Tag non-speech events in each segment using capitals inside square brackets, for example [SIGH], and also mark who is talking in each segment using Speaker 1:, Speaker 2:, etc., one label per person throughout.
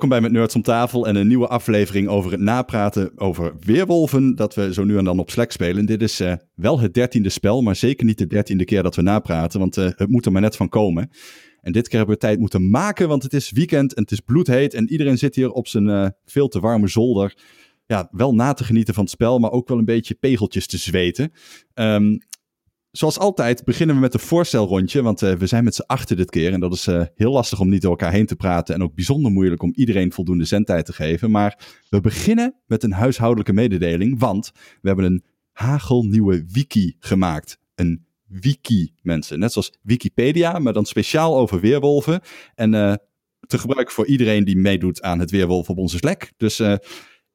Speaker 1: Welkom bij Met Nerds om tafel en een nieuwe aflevering over het napraten over weerwolven dat we zo nu en dan op Slack spelen. Dit is uh, wel het dertiende spel, maar zeker niet de dertiende keer dat we napraten, want uh, het moet er maar net van komen. En dit keer hebben we tijd moeten maken, want het is weekend en het is bloedheet en iedereen zit hier op zijn uh, veel te warme zolder. Ja, wel na te genieten van het spel, maar ook wel een beetje pegeltjes te zweten. Um, Zoals altijd beginnen we met een voorstelrondje, want uh, we zijn met z'n achter dit keer. En dat is uh, heel lastig om niet door elkaar heen te praten en ook bijzonder moeilijk om iedereen voldoende zendtijd te geven. Maar we beginnen met een huishoudelijke mededeling, want we hebben een hagelnieuwe wiki gemaakt. Een wiki, mensen. Net zoals Wikipedia, maar dan speciaal over weerwolven. En uh, te gebruiken voor iedereen die meedoet aan het weerwolf op onze Slack. Dus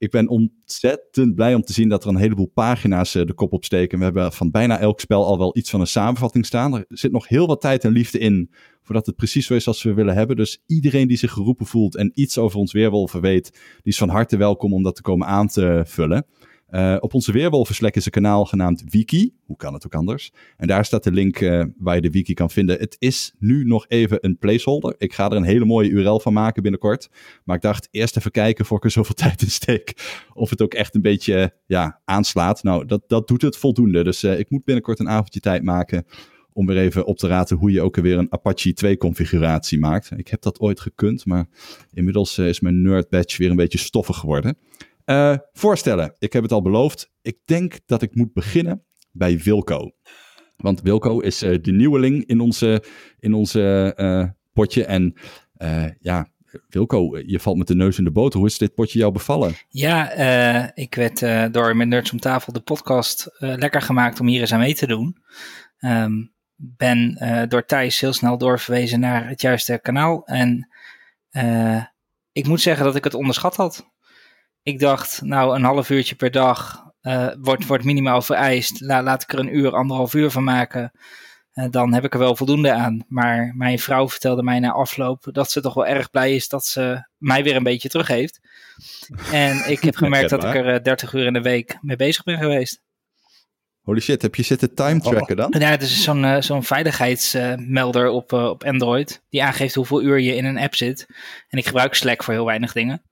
Speaker 1: ik ben ontzettend blij om te zien dat er een heleboel pagina's uh, de kop opsteken. We hebben van bijna elk spel al wel iets van een samenvatting staan. Er zit nog heel wat tijd en liefde in voordat het precies zo is als we willen hebben. Dus iedereen die zich geroepen voelt en iets over ons weerwolven weet, die is van harte welkom om dat te komen aan te vullen. Uh, op onze Weerwolvenslek is een kanaal genaamd Wiki. Hoe kan het ook anders? En daar staat de link uh, waar je de wiki kan vinden. Het is nu nog even een placeholder. Ik ga er een hele mooie URL van maken binnenkort. Maar ik dacht eerst even kijken voor ik er zoveel [LAUGHS] tijd in steek. Of het ook echt een beetje ja, aanslaat. Nou, dat, dat doet het voldoende. Dus ik moet binnenkort een avondje tijd maken om weer even op te raten hoe je ook weer een Apache 2 configuratie maakt. Ik heb dat ooit gekund, maar inmiddels is mijn nerd badge weer een beetje stoffig geworden. Uh, voorstellen. Ik heb het al beloofd. Ik denk dat ik moet beginnen bij Wilco. Want Wilco is uh, de nieuweling in onze, in onze uh, potje. En ja, Wilco, je valt met de neus in de boter. Hoe is dit potje jou bevallen?
Speaker 2: Ja, ik werd door met Nerds om tafel de podcast lekker gemaakt om hier eens aan mee te doen. Um, ben door Thijs heel snel doorverwezen naar het juiste kanaal. En ik moet zeggen dat ik het onderschat had. Ik dacht, nou, een half uurtje per dag uh, wordt, wordt minimaal vereist. La, laat ik er een uur, anderhalf uur van maken. Uh, dan heb ik er wel voldoende aan. Maar mijn vrouw vertelde mij na afloop dat ze toch wel erg blij is dat ze mij weer een beetje terug heeft. En ik heb [LAUGHS] gemerkt dat ik er uh, 30 uur in de week mee bezig ben geweest.
Speaker 1: Holy shit, heb je zitten time tracken dan?
Speaker 2: Ja, het is zo'n uh, zo'n veiligheidsmelder op, uh, op Android. Die aangeeft hoeveel uur je in een app zit. En ik gebruik Slack voor heel weinig dingen.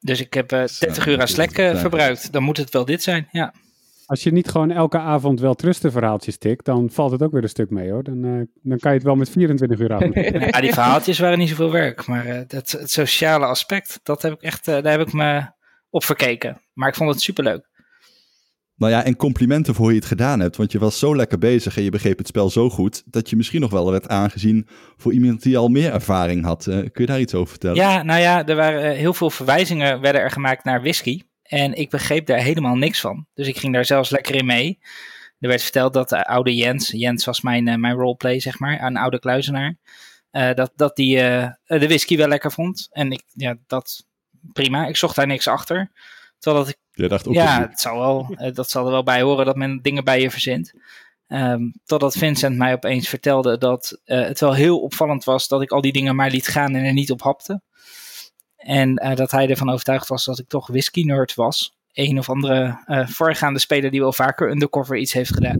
Speaker 2: Dus ik heb uh, 30 uur aan Slack uh, verbruikt. Dan moet het wel dit zijn, ja.
Speaker 3: Als je niet gewoon elke avond wel trustenverhaaltjes tikt, dan valt het ook weer een stuk mee hoor. Dan, uh, dan kan je het wel met 24 uur aan. [LAUGHS]
Speaker 2: ja, die verhaaltjes waren niet zoveel werk. Maar uh, dat, het sociale aspect, dat heb ik echt, daar heb ik me op verkeken. Maar ik vond het superleuk.
Speaker 1: Nou ja, en complimenten voor hoe je het gedaan hebt. Want je was zo lekker bezig en je begreep het spel zo goed. dat je misschien nog wel werd aangezien voor iemand die al meer ervaring had. Uh, kun je daar iets over vertellen?
Speaker 2: Ja, nou ja, er waren heel veel verwijzingen werden er gemaakt naar whisky. En ik begreep daar helemaal niks van. Dus ik ging daar zelfs lekker in mee. Er werd verteld dat de oude Jens, Jens was mijn, uh, mijn roleplay zeg maar, een oude kluizenaar. Dat, dat die de whisky wel lekker vond. En ik, ja, dat prima. Ik zocht daar niks achter. Terwijl dat ik
Speaker 1: je dacht ook
Speaker 2: ja, het zal wel, eh, dat zal er wel bij horen dat men dingen bij je verzint. Um, totdat Vincent mij opeens vertelde dat uh, het wel heel opvallend was dat ik al die dingen maar liet gaan en er niet op hapte. En uh, dat hij ervan overtuigd was dat ik toch whisky nerd was. Een of andere voorgaande speler die wel vaker undercover iets heeft gedaan.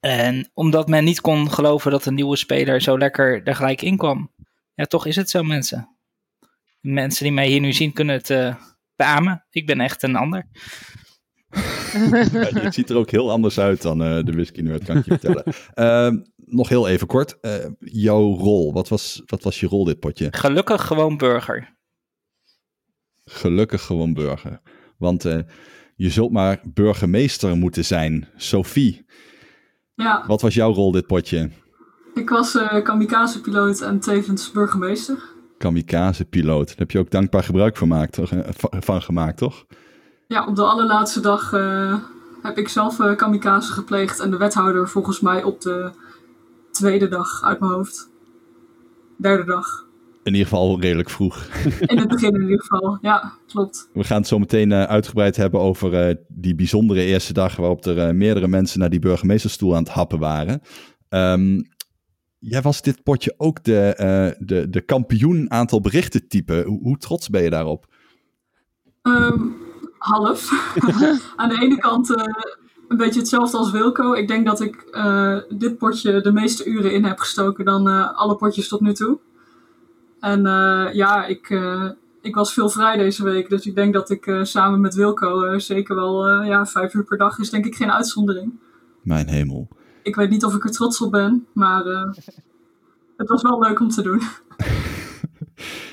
Speaker 2: En omdat men niet kon geloven dat een nieuwe speler zo lekker er gelijk in kwam. Ja, toch is het zo mensen. Mensen die mij hier nu zien kunnen het beamen. Ik ben echt een ander.
Speaker 1: ja, je ziet er ook heel anders uit dan uh, de whisky nerd, kan ik je vertellen. Uh, [LAUGHS] nog heel even kort. Uh, jouw rol, wat was, wat was je rol dit potje?
Speaker 2: Gelukkig gewoon burger.
Speaker 1: Gelukkig gewoon burger. Want eh, je zult maar burgemeester moeten zijn. Sophie.
Speaker 4: Ja.
Speaker 1: Wat was jouw rol dit potje?
Speaker 4: Ik was kamikaze-piloot en tevens burgemeester
Speaker 1: kamikaze-piloot. Daar heb je ook dankbaar gebruik van, maakt, toch? van gemaakt, toch?
Speaker 4: Ja, op de allerlaatste dag uh, heb ik zelf uh, kamikaze gepleegd en de wethouder volgens mij op de tweede dag uit mijn hoofd. Derde dag.
Speaker 1: In ieder geval redelijk vroeg.
Speaker 4: In het begin in ieder geval, ja, klopt.
Speaker 1: We gaan het zo meteen uh, uitgebreid hebben over die bijzondere eerste dag waarop er meerdere mensen naar die burgemeesterstoel aan het happen waren. Um, Jij was dit potje ook de, uh, de, de kampioen aantal berichten typen. Hoe, hoe trots ben je daarop?
Speaker 4: Um, half. [LAUGHS] Aan de ene kant uh, een beetje hetzelfde als Wilco. Ik denk dat ik eh, dit potje de meeste uren in heb gestoken dan eh, alle potjes tot nu toe. En eh, ja, ik, ik was veel vrij deze week. Dus ik denk dat ik samen met Wilco zeker wel ja, vijf uur per dag is denk ik geen uitzondering.
Speaker 1: Mijn hemel.
Speaker 4: Ik weet niet of ik er trots op ben, maar het was wel leuk om te doen. [LAUGHS]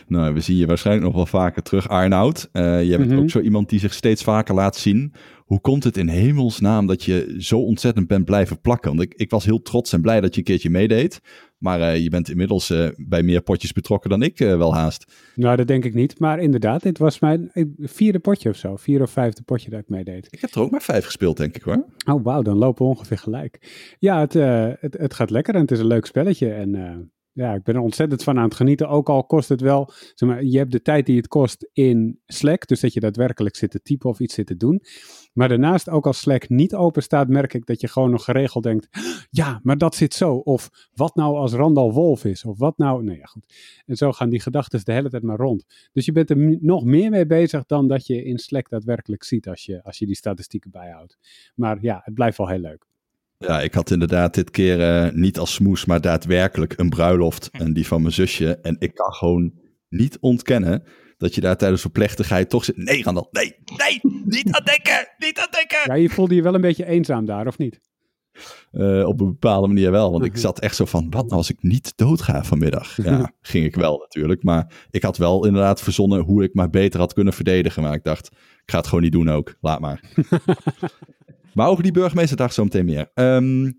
Speaker 1: nou, we zien je waarschijnlijk nog wel vaker terug, Arnoud. Uh, je bent mhm. ook zo iemand die zich steeds vaker laat zien. Hoe komt het in hemelsnaam dat je zo ontzettend bent blijven plakken? Want ik, ik was heel trots en blij dat je een keertje meedeed. Maar uh, je bent inmiddels uh, bij meer potjes betrokken dan ik wel haast.
Speaker 3: Nou, dat denk ik niet. Maar inderdaad, dit was mijn vierde potje of zo. Vier of vijfde potje dat ik meedeed.
Speaker 1: Ik heb er ook maar vijf gespeeld, denk ik hoor.
Speaker 3: Oh, wauw, dan lopen we ongeveer gelijk. Ja, het, het, het, gaat lekker en het is een leuk spelletje. En ja, ik ben er ontzettend van aan het genieten. Ook al kost het wel, zeg maar, je hebt de tijd die het kost in Slack. Dus dat je daadwerkelijk zit te typen of iets zit te doen. Maar daarnaast, ook als Slack niet open staat, merk ik dat je gewoon nog geregeld denkt. Ja, maar dat zit zo. Of wat nou als Randall Wolf is? Of wat nou. Nou ja, goed. En zo gaan die gedachten de hele tijd maar rond. Dus je bent er nog meer mee bezig dan dat je in Slack daadwerkelijk ziet als je, als je die statistieken bijhoudt. Maar ja, het blijft wel heel leuk.
Speaker 1: Ja, ik had inderdaad dit keer uh, niet als smoes, maar daadwerkelijk een bruiloft. En die van mijn zusje. En ik kan gewoon niet ontkennen dat je daar tijdens een plechtigheid toch zit. Nee, Randall, nee, nee, niet aan denken, niet aan denken.
Speaker 3: Ja, je voelde je wel een beetje eenzaam daar, of niet?
Speaker 1: Uh, op een bepaalde manier wel. Want ik zat echt zo van, wat nou als ik niet doodga vanmiddag? Ja, ging ik wel natuurlijk. Maar ik had wel inderdaad verzonnen hoe ik maar beter had kunnen verdedigen. Maar ik dacht, ik ga het gewoon niet doen ook. Laat maar. [LAUGHS] Maar over die burgemeesterdag zo meteen meer. Ehm,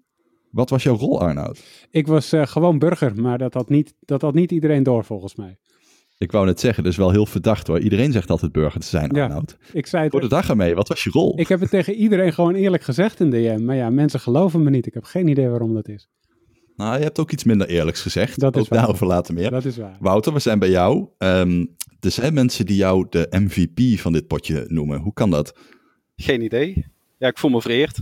Speaker 1: wat was jouw rol, Arnoud?
Speaker 3: Ik was uh, gewoon burger, maar dat had, niet, dat had niet iedereen door volgens mij.
Speaker 1: Ik wou net zeggen, dus wel heel verdacht hoor. Iedereen zegt altijd burger te zijn, Arnoud.
Speaker 3: ik zei het,
Speaker 1: Voor de dag ermee, wat was je rol?
Speaker 3: Ik heb het tegen iedereen gewoon eerlijk gezegd in DM. Maar ja, mensen geloven me niet. Ik heb geen idee waarom dat is.
Speaker 1: Nou, je hebt ook iets minder eerlijks gezegd.
Speaker 3: Dat is
Speaker 1: ook waar. daarover later meer.
Speaker 3: Dat is waar.
Speaker 1: Wouter, we zijn bij jou. Um, er zijn mensen die jou de MVP van dit potje noemen. Hoe kan dat?
Speaker 5: Geen idee. Ja, ik voel me vereerd.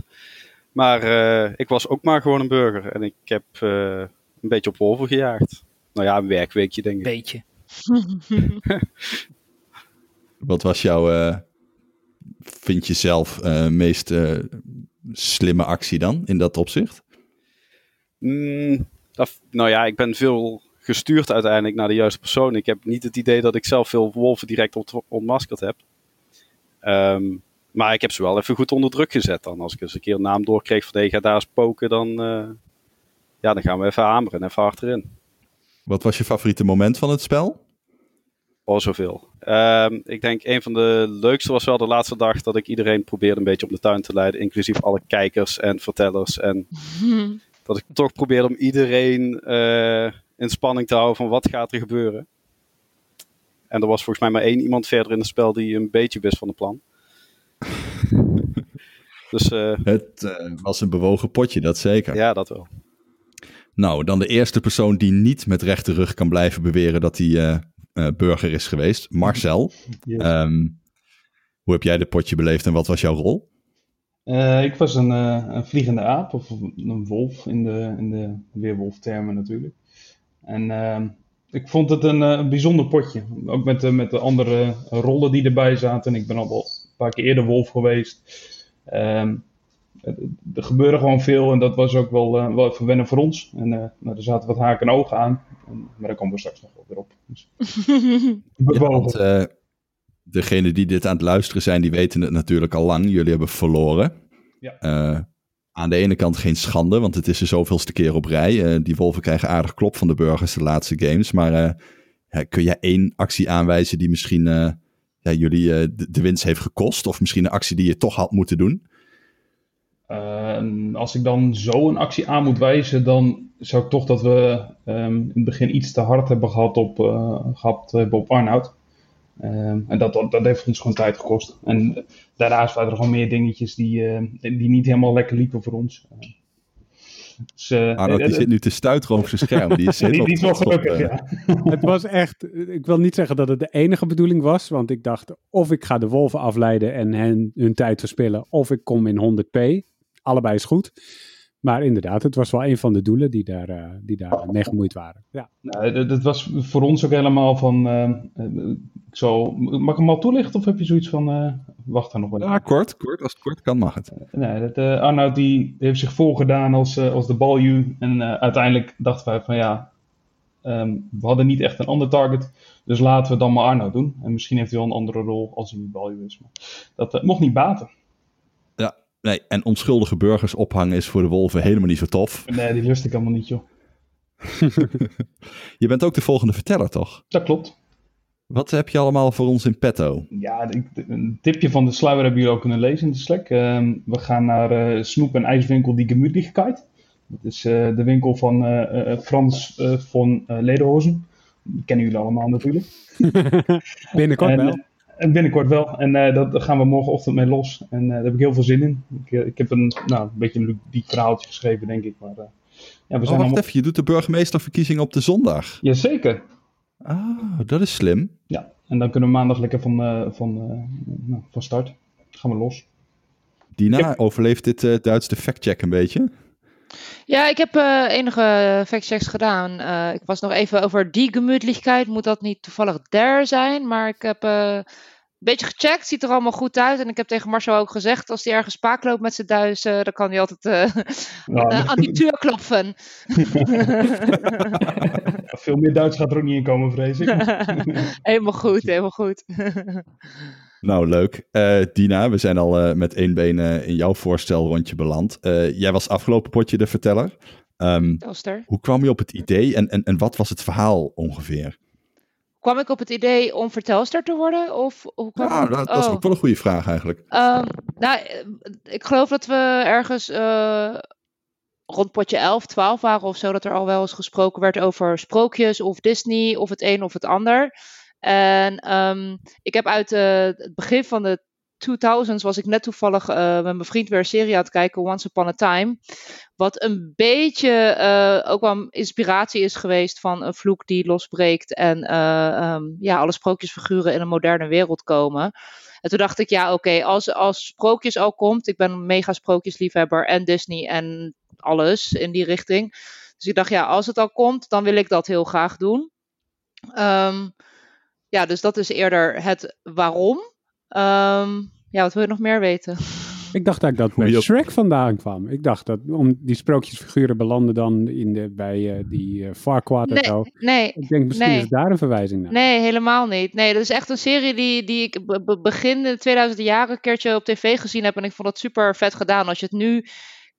Speaker 5: Maar uh, ik was ook maar gewoon een burger. En ik heb uh, een beetje op wolven gejaagd. Nou ja, een werkweekje denk ik.
Speaker 2: Beetje. [LAUGHS]
Speaker 1: Wat was jouw, uh, vind je zelf, meest slimme actie dan in dat opzicht?
Speaker 5: Mm, dat, nou ja, ik ben veel gestuurd uiteindelijk naar de juiste persoon. Ik heb niet het idee dat ik zelf veel wolven direct ontmaskerd heb. Um, maar ik heb ze wel even goed onder druk gezet dan. Als ik eens een keer een naam doorkreeg van hey, ga daar eens poken, dan, uh, ja, dan gaan we even hameren en even achterin.
Speaker 1: Wat was je favoriete moment van het spel?
Speaker 5: Oh, zoveel. Um, ik denk een van de leukste was wel de laatste dag dat ik iedereen probeerde een beetje op de tuin te leiden. Inclusief alle kijkers en vertellers. En [LAUGHS] dat ik toch probeerde om iedereen uh, in spanning te houden van wat gaat er gebeuren. En er was volgens mij maar één iemand verder in het spel die een beetje wist van het plan. [LAUGHS]
Speaker 1: dus, uh, het uh, was een bewogen potje, dat zeker.
Speaker 5: Ja, dat wel.
Speaker 1: Nou, dan de eerste persoon die niet met rechte rug kan blijven beweren dat hij uh, burger is geweest, Marcel. [LAUGHS] Yes. Um, hoe heb jij dit potje beleefd en wat was jouw rol?
Speaker 6: ik was een, een, vliegende aap, of een wolf in de, in de weerwolftermen natuurlijk. En ehm, ik vond het een, een bijzonder potje. Ook met, de, met de andere rollen die erbij zaten. Ik ben al wel paar keer eerder wolf geweest. Um, er gebeurde gewoon veel en dat was ook wel, uh, wel even wennen voor ons. En uh, nou, er zaten wat haken en ogen aan. En, maar daar komen we straks nog wel weer op. Dus, [LAUGHS]
Speaker 1: ja, want, uh, degenen die dit aan het luisteren zijn, die weten het natuurlijk al lang. Jullie hebben verloren. Ja. aan de ene kant geen schande, want het is er zoveelste keer op rij. die wolven krijgen aardig klop van de burgers de laatste games. Maar kun jij één actie aanwijzen die misschien ja, jullie uh, de, winst heeft gekost? Of misschien een actie die je toch had moeten doen?
Speaker 6: Uh, als ik dan zo een actie aan moet wijzen, dan zou ik toch dat we um, in het begin iets te hard hebben gehad op, uh, gehad hebben op Arnoud. Um, en dat, dat, dat, heeft ons gewoon tijd gekost. En daarnaast waren er gewoon meer dingetjes die, die niet helemaal lekker liepen voor ons.
Speaker 1: Dus, uh, Arnold, die zit nu te stuiteren over zijn scherm. Die is, [LAUGHS] die,
Speaker 6: is wel gelukkig, ja. [LAUGHS]
Speaker 3: het was echt, ik wil niet zeggen dat het de enige bedoeling was, want ik dacht of ik ga de wolven afleiden en hen hun tijd verspillen, of ik kom in 100p. Allebei is goed. Maar inderdaad, het was wel een van de doelen die daar, uh, die daar mee gemoeid waren. Ja.
Speaker 6: Nou, dat, was voor ons ook helemaal van. Uh, zo, mag ik hem al toelichten of heb je zoiets van. wacht er nog wel.
Speaker 1: Ja, kort, kort. Als het kort kan, mag het.
Speaker 6: Nee, dat, uh, Arnoud die heeft zich voorgedaan als, uh, als de balju. En uh, uiteindelijk dachten wij van ja, um, we hadden niet echt een ander target. Dus laten we dan maar Arnoud doen. En misschien heeft hij wel een andere rol als hij niet balju is. Maar dat mocht niet baten.
Speaker 1: Nee. En onschuldige burgers ophangen is voor de wolven helemaal niet zo tof.
Speaker 6: Nee, die lust ik allemaal niet joh. [LAUGHS]
Speaker 1: je bent ook de volgende verteller, toch?
Speaker 6: Dat klopt.
Speaker 1: Wat heb je allemaal voor ons in petto?
Speaker 6: Ja, een tipje van de sluier hebben jullie ook kunnen lezen in de Slack. Uh, we gaan naar uh, Snoep en IJswinkel die Gemütlichkeit. Dat is uh, de winkel van uh, Frans van Lederhozen. Die kennen jullie allemaal natuurlijk. [LAUGHS]
Speaker 3: binnenkort en, wel.
Speaker 6: En binnenkort wel. En dat, daar gaan we morgenochtend mee los. En daar heb ik heel veel zin in. Ik, ik heb een, nou, een beetje een ludiek verhaaltje geschreven, denk ik. Maar, ja,
Speaker 1: we zijn oh, wacht allemaal... even, je doet de burgemeesterverkiezing op de zondag.
Speaker 6: Jazeker.
Speaker 1: Ah, dat is slim.
Speaker 6: Ja, en dan kunnen we maandag lekker van, van, nou, van start. Gaan we los.
Speaker 1: Dina, heb... overleeft dit Duits de factcheck een beetje?
Speaker 7: Ja, ik heb enige factchecks gedaan. ik was nog even over die gemütlichkeit. Moet dat niet toevallig der zijn? Maar ik heb beetje gecheckt, ziet er allemaal goed uit. En ik heb tegen Marcel ook gezegd, als hij ergens spaak loopt met zijn duis, uh, dan kan hij altijd uh, ja. [LAUGHS] aan die deur kloppen. [LAUGHS]
Speaker 6: Veel meer Duits gaat er ook niet in komen, vrees ik. [LAUGHS]
Speaker 7: helemaal goed, helemaal goed.
Speaker 1: Nou, leuk. Uh, Dina, we zijn al met één been in jouw voorstelrondje beland. jij was afgelopen potje de verteller. Um, hoe kwam je op het idee en, en, en wat was het verhaal ongeveer?
Speaker 7: kwam ik op het idee om vertelster te worden? Of hoe kwam
Speaker 1: ja, dat, dat is oh. ook wel een goede vraag eigenlijk.
Speaker 7: Um, nou, ik geloof dat we ergens rond potje 11, 12 waren of zo, dat er al wel eens gesproken werd over sprookjes of Disney of het een of het ander. En um, ik heb uit uh, het begin van de 2000s was ik net toevallig uh, met mijn vriend weer een serie aan het kijken, Once Upon a Time. Wat een beetje uh, ook wel inspiratie is geweest van een vloek die losbreekt en um, ja, alle sprookjesfiguren in een moderne wereld komen. En toen dacht ik, ja, oké, als, als sprookjes al komt, ik ben een mega sprookjesliefhebber en Disney en alles in die richting. Dus ik dacht, ja, als het al komt, dan wil ik dat heel graag doen. Um, ja, dus dat is eerder het waarom. Um, ja, wat wil je nog meer weten?
Speaker 3: Ik dacht eigenlijk dat bij Shrek vandaan kwam. Ik dacht dat om die sprookjesfiguren belanden dan in de, bij uh, die uh, Farquaad
Speaker 7: nee,
Speaker 3: zo.
Speaker 7: Nee,
Speaker 3: ik denk misschien
Speaker 7: nee.
Speaker 3: is daar een verwijzing naar.
Speaker 7: Nee, helemaal niet. Nee, dat is echt een serie die, die ik begin de 2000 jaren een keertje op tv gezien heb. En ik vond het super vet gedaan. Als je het nu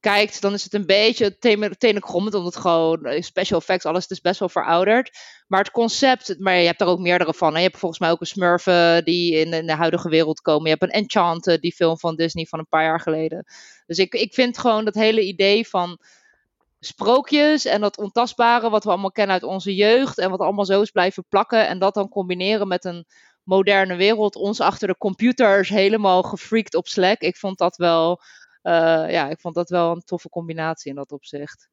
Speaker 7: kijkt, dan is het een beetje tenen krommend, omdat gewoon eh, special effects, alles is best wel verouderd. Maar het concept, maar je hebt er ook meerdere van. Je hebt volgens mij ook een Smurfen die in, de huidige wereld komen. Je hebt een Enchanted, die film van Disney van een paar jaar geleden. Dus ik, ik vind gewoon dat hele idee van sprookjes en dat ontastbare wat we allemaal kennen uit onze jeugd en wat allemaal zo is blijven plakken en dat dan combineren met een moderne wereld, ons achter de computers helemaal gefreakt op Slack. Ik vond dat wel ja, ik vond dat wel een toffe combinatie in dat opzicht.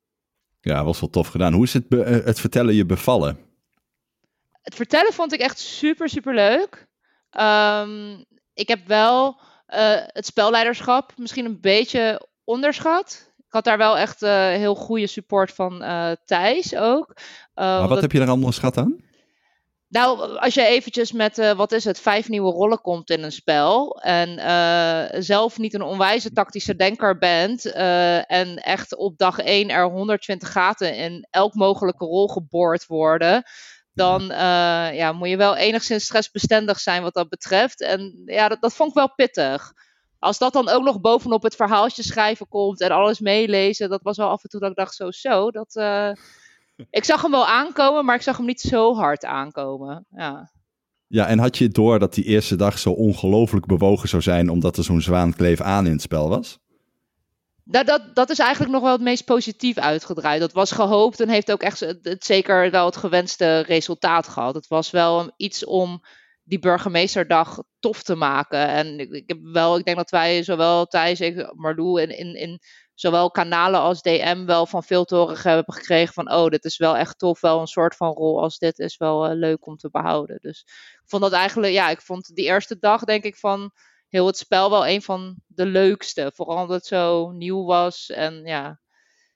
Speaker 1: Ja, was wel tof gedaan. Hoe is het, eh, het vertellen je bevallen?
Speaker 7: Het vertellen vond ik echt super, super leuk. Um, ik heb wel uh, het spelleiderschap misschien een beetje onderschat. Ik had daar wel echt uh, heel goede support van uh, Thijs ook.
Speaker 1: maar wat heb je er allemaal schat aan?
Speaker 7: Nou, als je eventjes met, uh, wat is het, vijf nieuwe rollen komt in een spel. En uh, zelf niet een onwijze tactische denker bent. Uh, en echt op dag één er 120 gaten in elk mogelijke rol geboord worden. Dan ja, moet je wel enigszins stressbestendig zijn wat dat betreft. En ja, dat, dat vond ik wel pittig. Als dat dan ook nog bovenop het verhaaltje schrijven komt en alles meelezen. Dat was wel af en toe dat ik dacht, zo, zo, dat ik zag hem wel aankomen, maar ik zag hem niet zo hard aankomen. Ja.
Speaker 1: Ja, en had je door dat die eerste dag zo ongelooflijk bewogen zou zijn, omdat er zo'n zwaankleef aan in het spel was?
Speaker 7: Dat, dat, dat is eigenlijk nog wel het meest positief uitgedraaid. Dat was gehoopt en heeft ook echt het, zeker wel het gewenste resultaat gehad. Het was wel iets om die burgemeesterdag tof te maken. En ik, ik, heb wel, ik denk dat wij zowel Thijs, ik, Marlou in, in, in zowel kanalen als DM wel van veel te horen hebben gekregen van oh, dit is wel echt tof, wel een soort van rol als dit is wel uh, leuk om te behouden. Dus ik vond dat eigenlijk, ja, ik vond die eerste dag denk ik van heel het spel wel een van de leukste. Vooral omdat het zo nieuw was en ja,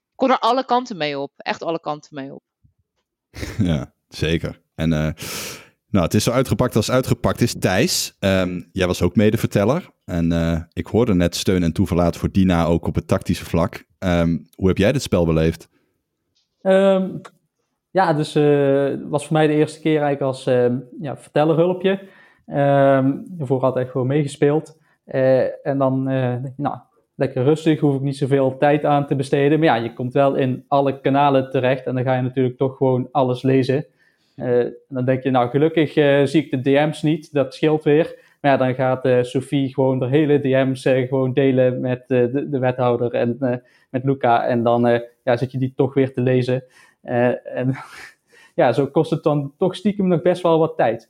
Speaker 7: ik kon er alle kanten mee op. Echt alle kanten mee op. [LAUGHS]
Speaker 1: Ja, zeker. En uh, Nou, het is zo uitgepakt als uitgepakt is. Thijs, ehm, jij was ook medeverteller. En uh, ik hoorde net steun en toeverlaat voor Dina ook op het tactische vlak. Um, hoe heb jij dit spel beleefd?
Speaker 8: Um, ja, dus uh, was voor mij de eerste keer eigenlijk als uh, ja, vertellerhulpje. Daarvoor had ik gewoon meegespeeld. Uh, en dan, nou, lekker rustig, hoef ik niet zoveel tijd aan te besteden. Maar ja, je komt wel in alle kanalen terecht en dan ga je natuurlijk toch gewoon alles lezen. En dan denk je, nou gelukkig zie ik de DM's niet, dat scheelt weer. Maar ja, dan gaat uh, Sophie gewoon de hele DM's uh, gewoon delen met uh, de, de, wethouder en met Luca. En dan ja, zit je die toch weer te lezen. en [LAUGHS] ja, zo kost het dan toch stiekem nog best wel wat tijd.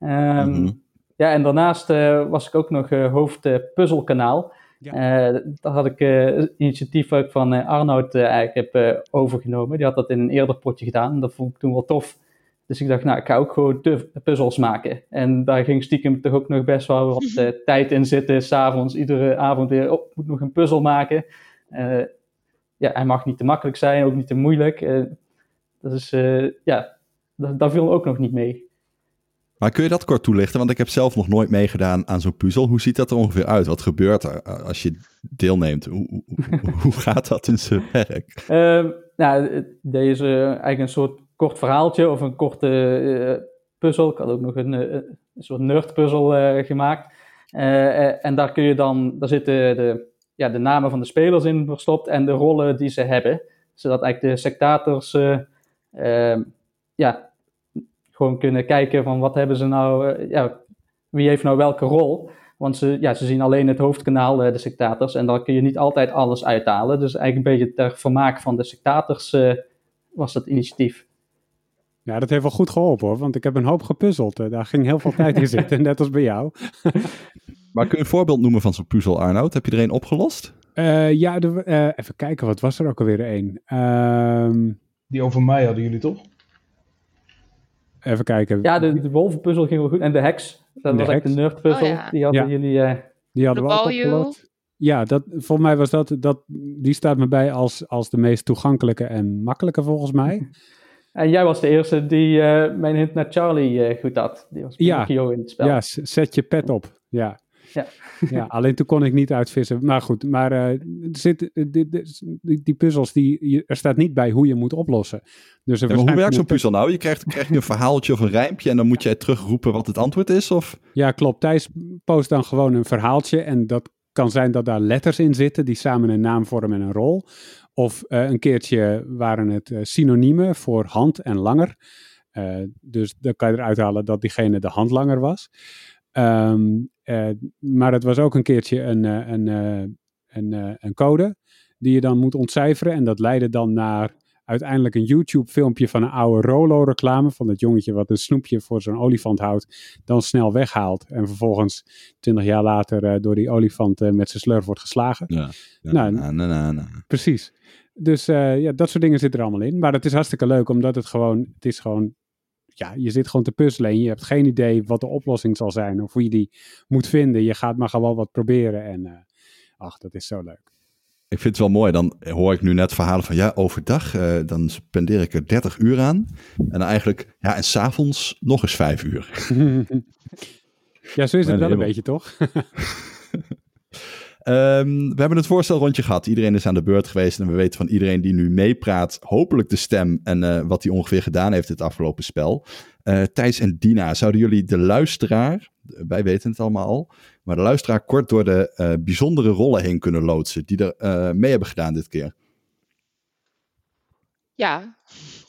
Speaker 8: Um, mm-hmm. Ja, en daarnaast was ik ook nog hoofd puzzelkanaal. Ja. daar had ik initiatief ook van Arnoud eigenlijk heb overgenomen. Die had dat in een eerder potje gedaan. En dat vond ik toen wel tof. Dus ik dacht, nou, ik ga ook gewoon puzzels maken. En daar ging stiekem toch ook nog best wel wat uh, tijd in zitten. S'avonds, iedere avond weer, oh, ik moet nog een puzzel maken. Uh, ja, hij mag niet te makkelijk zijn, ook niet te moeilijk. Uh, dat is, ja, daar viel ook nog niet mee.
Speaker 1: Maar kun je dat kort toelichten? Want ik heb zelf nog nooit meegedaan aan zo'n puzzel. Hoe ziet dat er ongeveer uit? Wat gebeurt er als je deelneemt? Hoe, hoe, hoe [LAUGHS] gaat dat in zijn werk?
Speaker 8: nou, deze eigenlijk een soort kort verhaaltje of een korte uh, puzzel. Ik had ook nog een, uh, een soort nerdpuzzel uh, gemaakt. en daar kun je dan, daar zitten de, ja, de namen van de spelers in verstopt en de rollen die ze hebben. Zodat eigenlijk de sectators ehm, ja, gewoon kunnen kijken van wat hebben ze nou, ja, wie heeft nou welke rol. Want ze, ja, ze zien alleen het hoofdkanaal, de sectators, en dan kun je niet altijd alles uithalen. Dus eigenlijk een beetje ter vermaak van de sectators was dat initiatief.
Speaker 3: Ja, dat heeft wel goed geholpen hoor, want ik heb een hoop gepuzzeld. Daar ging heel veel tijd in [LAUGHS] zitten, net als bij jou. [LAUGHS]
Speaker 1: maar kun je een voorbeeld noemen van zo'n puzzel, Arnoud? Heb je er een opgelost?
Speaker 3: Uh, ja, de, uh, even kijken, wat was er ook alweer een? Um,
Speaker 6: Die over mij hadden jullie toch?
Speaker 3: Even kijken.
Speaker 8: Ja, de, de wolvenpuzzel ging wel goed. En de heks, dat de was echt de nerdpuzzel. Oh, ja. Die hadden ja. jullie... Uh,
Speaker 3: die hadden we ook opgelost. Ja, dat, volgens mij was dat, dat, die staat me bij als, als de meest toegankelijke en makkelijke volgens mij. [LAUGHS]
Speaker 8: En jij was de eerste die uh, mijn hint naar Charlie uh, goed had. Die was
Speaker 3: ja.
Speaker 8: in het spel.
Speaker 3: Ja, zet je pet op. Ja. Ja. [LAUGHS] ja, alleen toen kon ik niet uitvissen. Maar goed, maar uh, er zit, die, die, die, puzzels, die, er staat niet bij hoe je moet oplossen. Dus
Speaker 1: ja, hoe werkt zo'n puzzel nou? Je krijgt, krijg je een verhaaltje of een rijmpje en dan moet jij terugroepen wat het antwoord is? Of?
Speaker 3: Ja, klopt. Thijs post dan gewoon een verhaaltje en dat kan zijn dat daar letters in zitten die samen een naam vormen en een rol. Of uh, een keertje waren het uh, synoniemen voor hand en langer. Uh, dus dan kan je eruit halen dat diegene de handlanger was. Um, maar het was ook een keertje een, een, een, een code die je dan moet ontcijferen. En dat leidde dan naar uiteindelijk een YouTube-filmpje van een oude Rolo-reclame. Van het jongetje wat een snoepje voor zo'n olifant houdt. Dan snel weghaalt. En vervolgens, twintig jaar later, uh, door die olifant uh, met zijn slurf wordt geslagen. Ja, nou, na, na, na, precies. Dus uh, ja, dat soort dingen zitten er allemaal in. Maar het is hartstikke leuk, omdat het gewoon, het is gewoon, ja, je zit gewoon te puzzelen en je hebt geen idee wat de oplossing zal zijn of hoe je die moet vinden. Je gaat maar gewoon wat proberen en ach, dat is zo leuk.
Speaker 1: Ik vind het wel mooi. Dan hoor ik nu net verhalen van ja, overdag uh, dan spendeer ik er 30 uur aan. En eigenlijk, ja, en s'avonds nog eens 5 uur. [LAUGHS]
Speaker 3: ja, zo is het wel een beetje, toch?
Speaker 1: Um, [LAUGHS] we hebben het voorstelrondje gehad. Iedereen is aan de beurt geweest. En we weten van iedereen die nu meepraat, hopelijk de stem en uh, wat hij ongeveer gedaan heeft het afgelopen spel. Uh, Thijs en Dina, zouden jullie de luisteraar, wij weten het allemaal al, maar de luisteraar kort door de uh, bijzondere rollen heen kunnen loodsen die er mee hebben gedaan dit keer?
Speaker 7: Ja.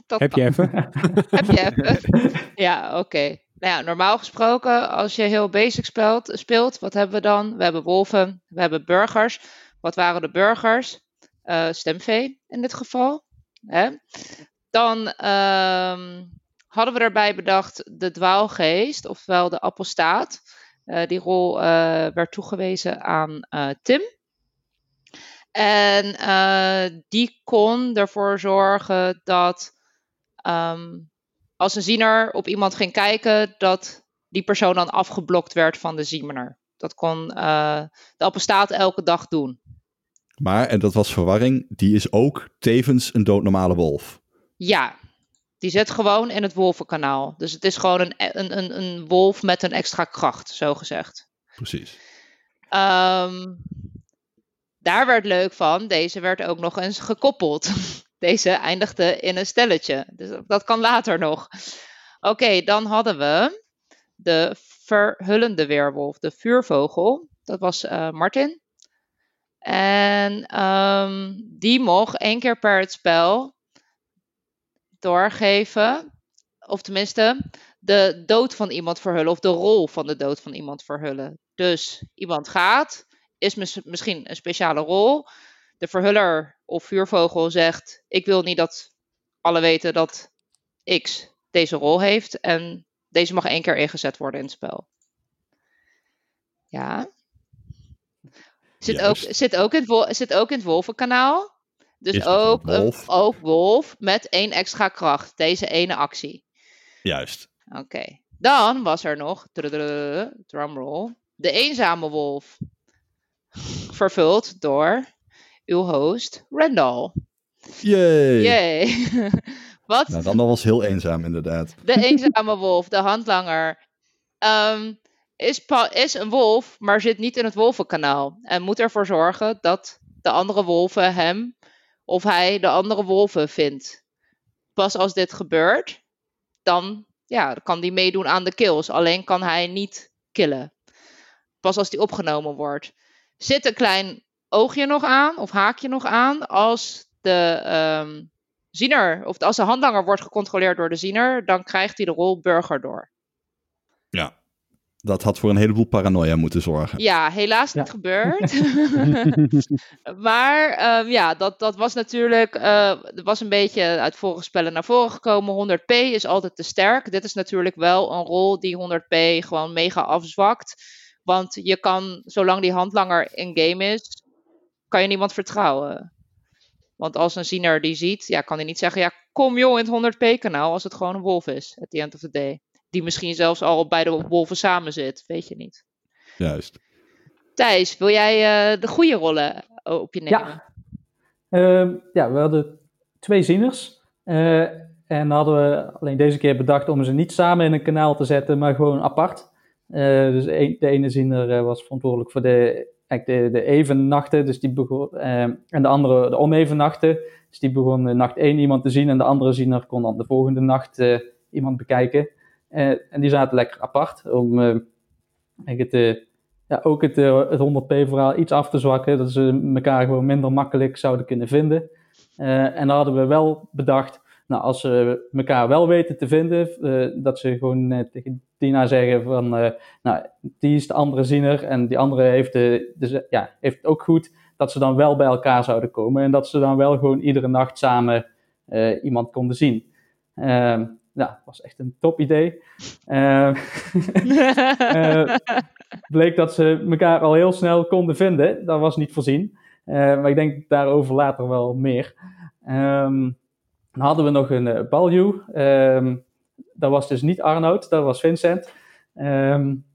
Speaker 3: Dat Heb je even? [LAUGHS]
Speaker 7: Heb je even? Ja, oké. Okay. Nou ja, normaal gesproken, als je heel basic speelt, speelt, wat hebben we dan? We hebben wolven, we hebben burgers. Wat waren de burgers? Uh, stemvee in dit geval. Hè? Dan um, hadden we daarbij bedacht de dwaalgeest, ofwel de apostaat. Uh, die rol uh, werd toegewezen aan Tim. En die kon ervoor zorgen dat um, als een ziener op iemand ging kijken, dat die persoon dan afgeblokt werd van de ziener. Dat kon uh, de apostaat elke dag doen.
Speaker 1: Maar, en dat was verwarring, die is ook tevens een doodnormale wolf.
Speaker 7: Ja, Die zit gewoon in het wolvenkanaal. Dus het is gewoon een, een, een, een wolf met een extra kracht, zo gezegd.
Speaker 1: Precies.
Speaker 7: Ehm, daar werd leuk van. Deze werd ook nog eens gekoppeld. [LAUGHS] Deze eindigde in een stelletje. Dus dat kan later nog. Oké, dan hadden we de verhullende weerwolf, de vuurvogel. Dat was uh, Martin. En um, die mocht één keer per het spel doorgeven. Of tenminste, de dood van iemand verhullen. Of de rol van de dood van iemand verhullen. Dus iemand gaat, is mis misschien een speciale rol. De verhuller of vuurvogel zegt: Ik wil niet dat alle weten dat X deze rol heeft. En deze mag één keer ingezet worden in het spel. Ja. Zit, ook, zit, ook, in het, zit ook in het wolvenkanaal. Dus ook, wolf. ook wolf met één extra kracht. Deze ene actie.
Speaker 1: Juist.
Speaker 7: Oké. Dan was er nog, drumroll, de eenzame wolf. Vervuld door uw host, Randall.
Speaker 1: Yay.
Speaker 7: Yay. [LAUGHS] Wat?
Speaker 1: Nou, dan was heel eenzaam inderdaad. [LAUGHS]
Speaker 7: De eenzame wolf, de handlanger, um, is, is een wolf, maar zit niet in het wolvenkanaal. En moet ervoor zorgen dat de andere wolven hem of hij de andere wolven vindt. Pas als dit gebeurt, dan ja, kan hij meedoen aan de kills. Alleen kan hij niet killen. Pas als die opgenomen wordt. Zit een klein oogje nog aan, of haakje nog aan, als de um, ziener, of als de handlanger wordt gecontroleerd door de ziener, dan krijgt hij de rol burger door.
Speaker 1: Ja, dat had voor een heleboel paranoia moeten zorgen.
Speaker 7: Ja, helaas niet gebeurd. [LAUGHS] [LAUGHS] maar um, ja, dat, dat was natuurlijk uh, was een beetje uit vorige spellen naar voren gekomen. 100p is altijd te sterk. Dit is natuurlijk wel een rol die 100p gewoon mega afzwakt. Want je kan, zolang die handlanger in game is, kan je niemand vertrouwen. Want als een ziener die ziet, ja, kan hij niet zeggen, ja, kom joh in het 100p kanaal als het gewoon een wolf is, at the end of the day. Die misschien zelfs al bij de wolven samen zit, weet je niet.
Speaker 1: Juist.
Speaker 7: Thijs, wil jij uh, de goede rollen op je nemen?
Speaker 8: Ja, uh, ja we hadden twee zieners. Uh, en hadden we alleen deze keer bedacht om ze niet samen in een kanaal te zetten, maar gewoon apart. dus een, de ene ziener was verantwoordelijk voor de de, de even nachten, dus die begon, uh, en de andere de oneven nachten. Dus die begon nacht 1 iemand te zien en de andere ziener kon dan de volgende nacht uh, iemand bekijken. Uh, en die zaten lekker apart om het, ja, ook het, het 100p-verhaal iets af te zwakken, dat ze elkaar gewoon minder makkelijk zouden kunnen vinden. en dan hadden we wel bedacht, nou, als ze elkaar wel weten te vinden, dat ze gewoon tegen Tina zeggen van, nou, die is de andere ziener en die andere heeft, de, dus, ja, heeft het ook goed, dat ze dan wel bij elkaar zouden komen en dat ze dan wel gewoon iedere nacht samen iemand konden zien. Uh, nou, dat was echt een top idee. Uh, [LAUGHS] bleek dat ze elkaar al heel snel konden vinden. Dat was niet voorzien. maar ik denk daarover later wel meer. Um, dan hadden we nog een balju. Um, dat was dus niet Arnoud, dat was Vincent. Um,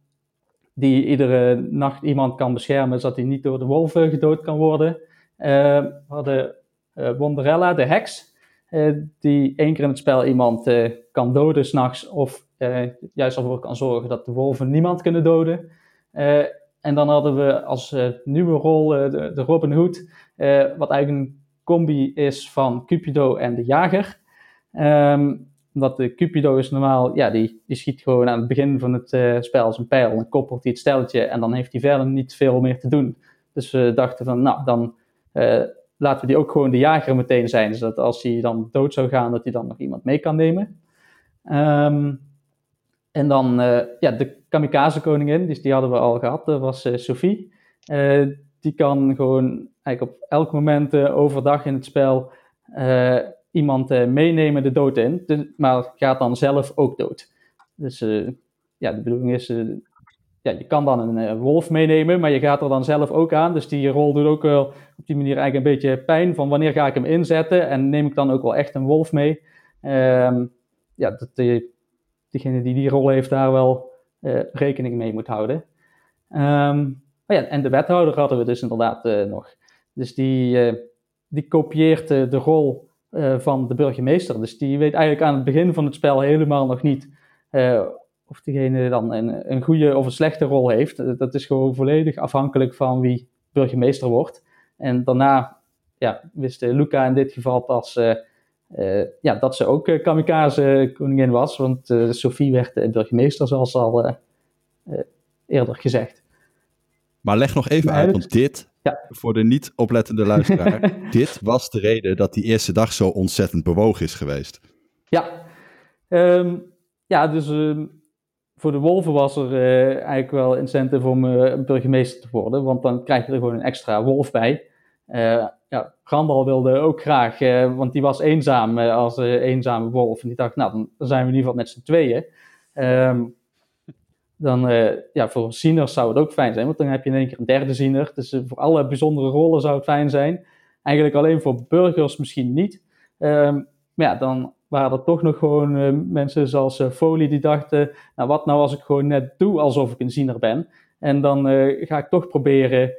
Speaker 8: die iedere nacht iemand kan beschermen, zodat hij niet door de wolven gedood kan worden. We hadden Wonderella, de heks, die één keer in het spel iemand uh, kan doden s'nachts, of juist ervoor kan zorgen dat de wolven niemand kunnen doden. en dan hadden we als nieuwe rol de, de, Robin Hood, wat eigenlijk een combi is van Cupido en de jager. Um, omdat de Cupido is normaal, ja, die, die schiet gewoon aan het begin van het spel als een pijl. En koppelt hij het stelletje en dan heeft hij verder niet veel meer te doen. Dus we dachten van, nou, dan laten we die ook gewoon de jager meteen zijn. Zodat als hij dan dood zou gaan, dat hij dan nog iemand mee kan nemen. Um, en dan, uh, ja, de kamikaze koningin, dus die hadden we al gehad, dat was Sophie. die kan gewoon eigenlijk op elk moment overdag in het spel iemand uh, meenemen de dood in, de, maar gaat dan zelf ook dood. Dus uh, ja, de bedoeling is, uh, ja, je kan dan een wolf meenemen, maar je gaat er dan zelf ook aan. Dus die rol doet ook wel op die manier eigenlijk een beetje pijn van wanneer ga ik hem inzetten en neem ik dan ook wel echt een wolf mee. Um, ja, dat die, diegene die die rol heeft daar wel rekening mee moet houden. Um, ja, en de wethouder hadden we dus inderdaad nog. Dus die, die kopieert de rol eh, van de burgemeester. Dus die weet eigenlijk aan het begin van het spel helemaal nog niet eh, of diegene dan een, een goede of een slechte rol heeft. Dat is gewoon volledig afhankelijk van wie burgemeester wordt. En daarna ja, wist Luca in dit geval pas ja, dat ze ook kamikaze koningin was. Want Sophie werd burgemeester, zoals al eerder gezegd.
Speaker 1: Maar leg nog even uit, want dit, ja. voor de niet oplettende luisteraar, [LAUGHS] dit was de reden dat die eerste dag zo ontzettend bewogen is geweest.
Speaker 8: Ja, um, ja dus um, voor de wolven was er uh, eigenlijk wel incentive om uh, burgemeester te worden, want dan krijg je er gewoon een extra wolf bij. Uh, ja, Grandal wilde ook graag, want die was eenzaam als eenzame wolf. En die dacht, nou, dan zijn we in ieder geval met z'n tweeën. Um, dan ja, voor zieners zou het ook fijn zijn, want dan heb je in één keer een derde ziener. Dus voor alle bijzondere rollen zou het fijn zijn. Eigenlijk alleen voor burgers misschien niet. Um, maar ja, dan waren er toch nog gewoon uh, mensen zoals Foley die dachten, nou wat nou als ik gewoon net doe alsof ik een ziener ben. En dan ga ik toch proberen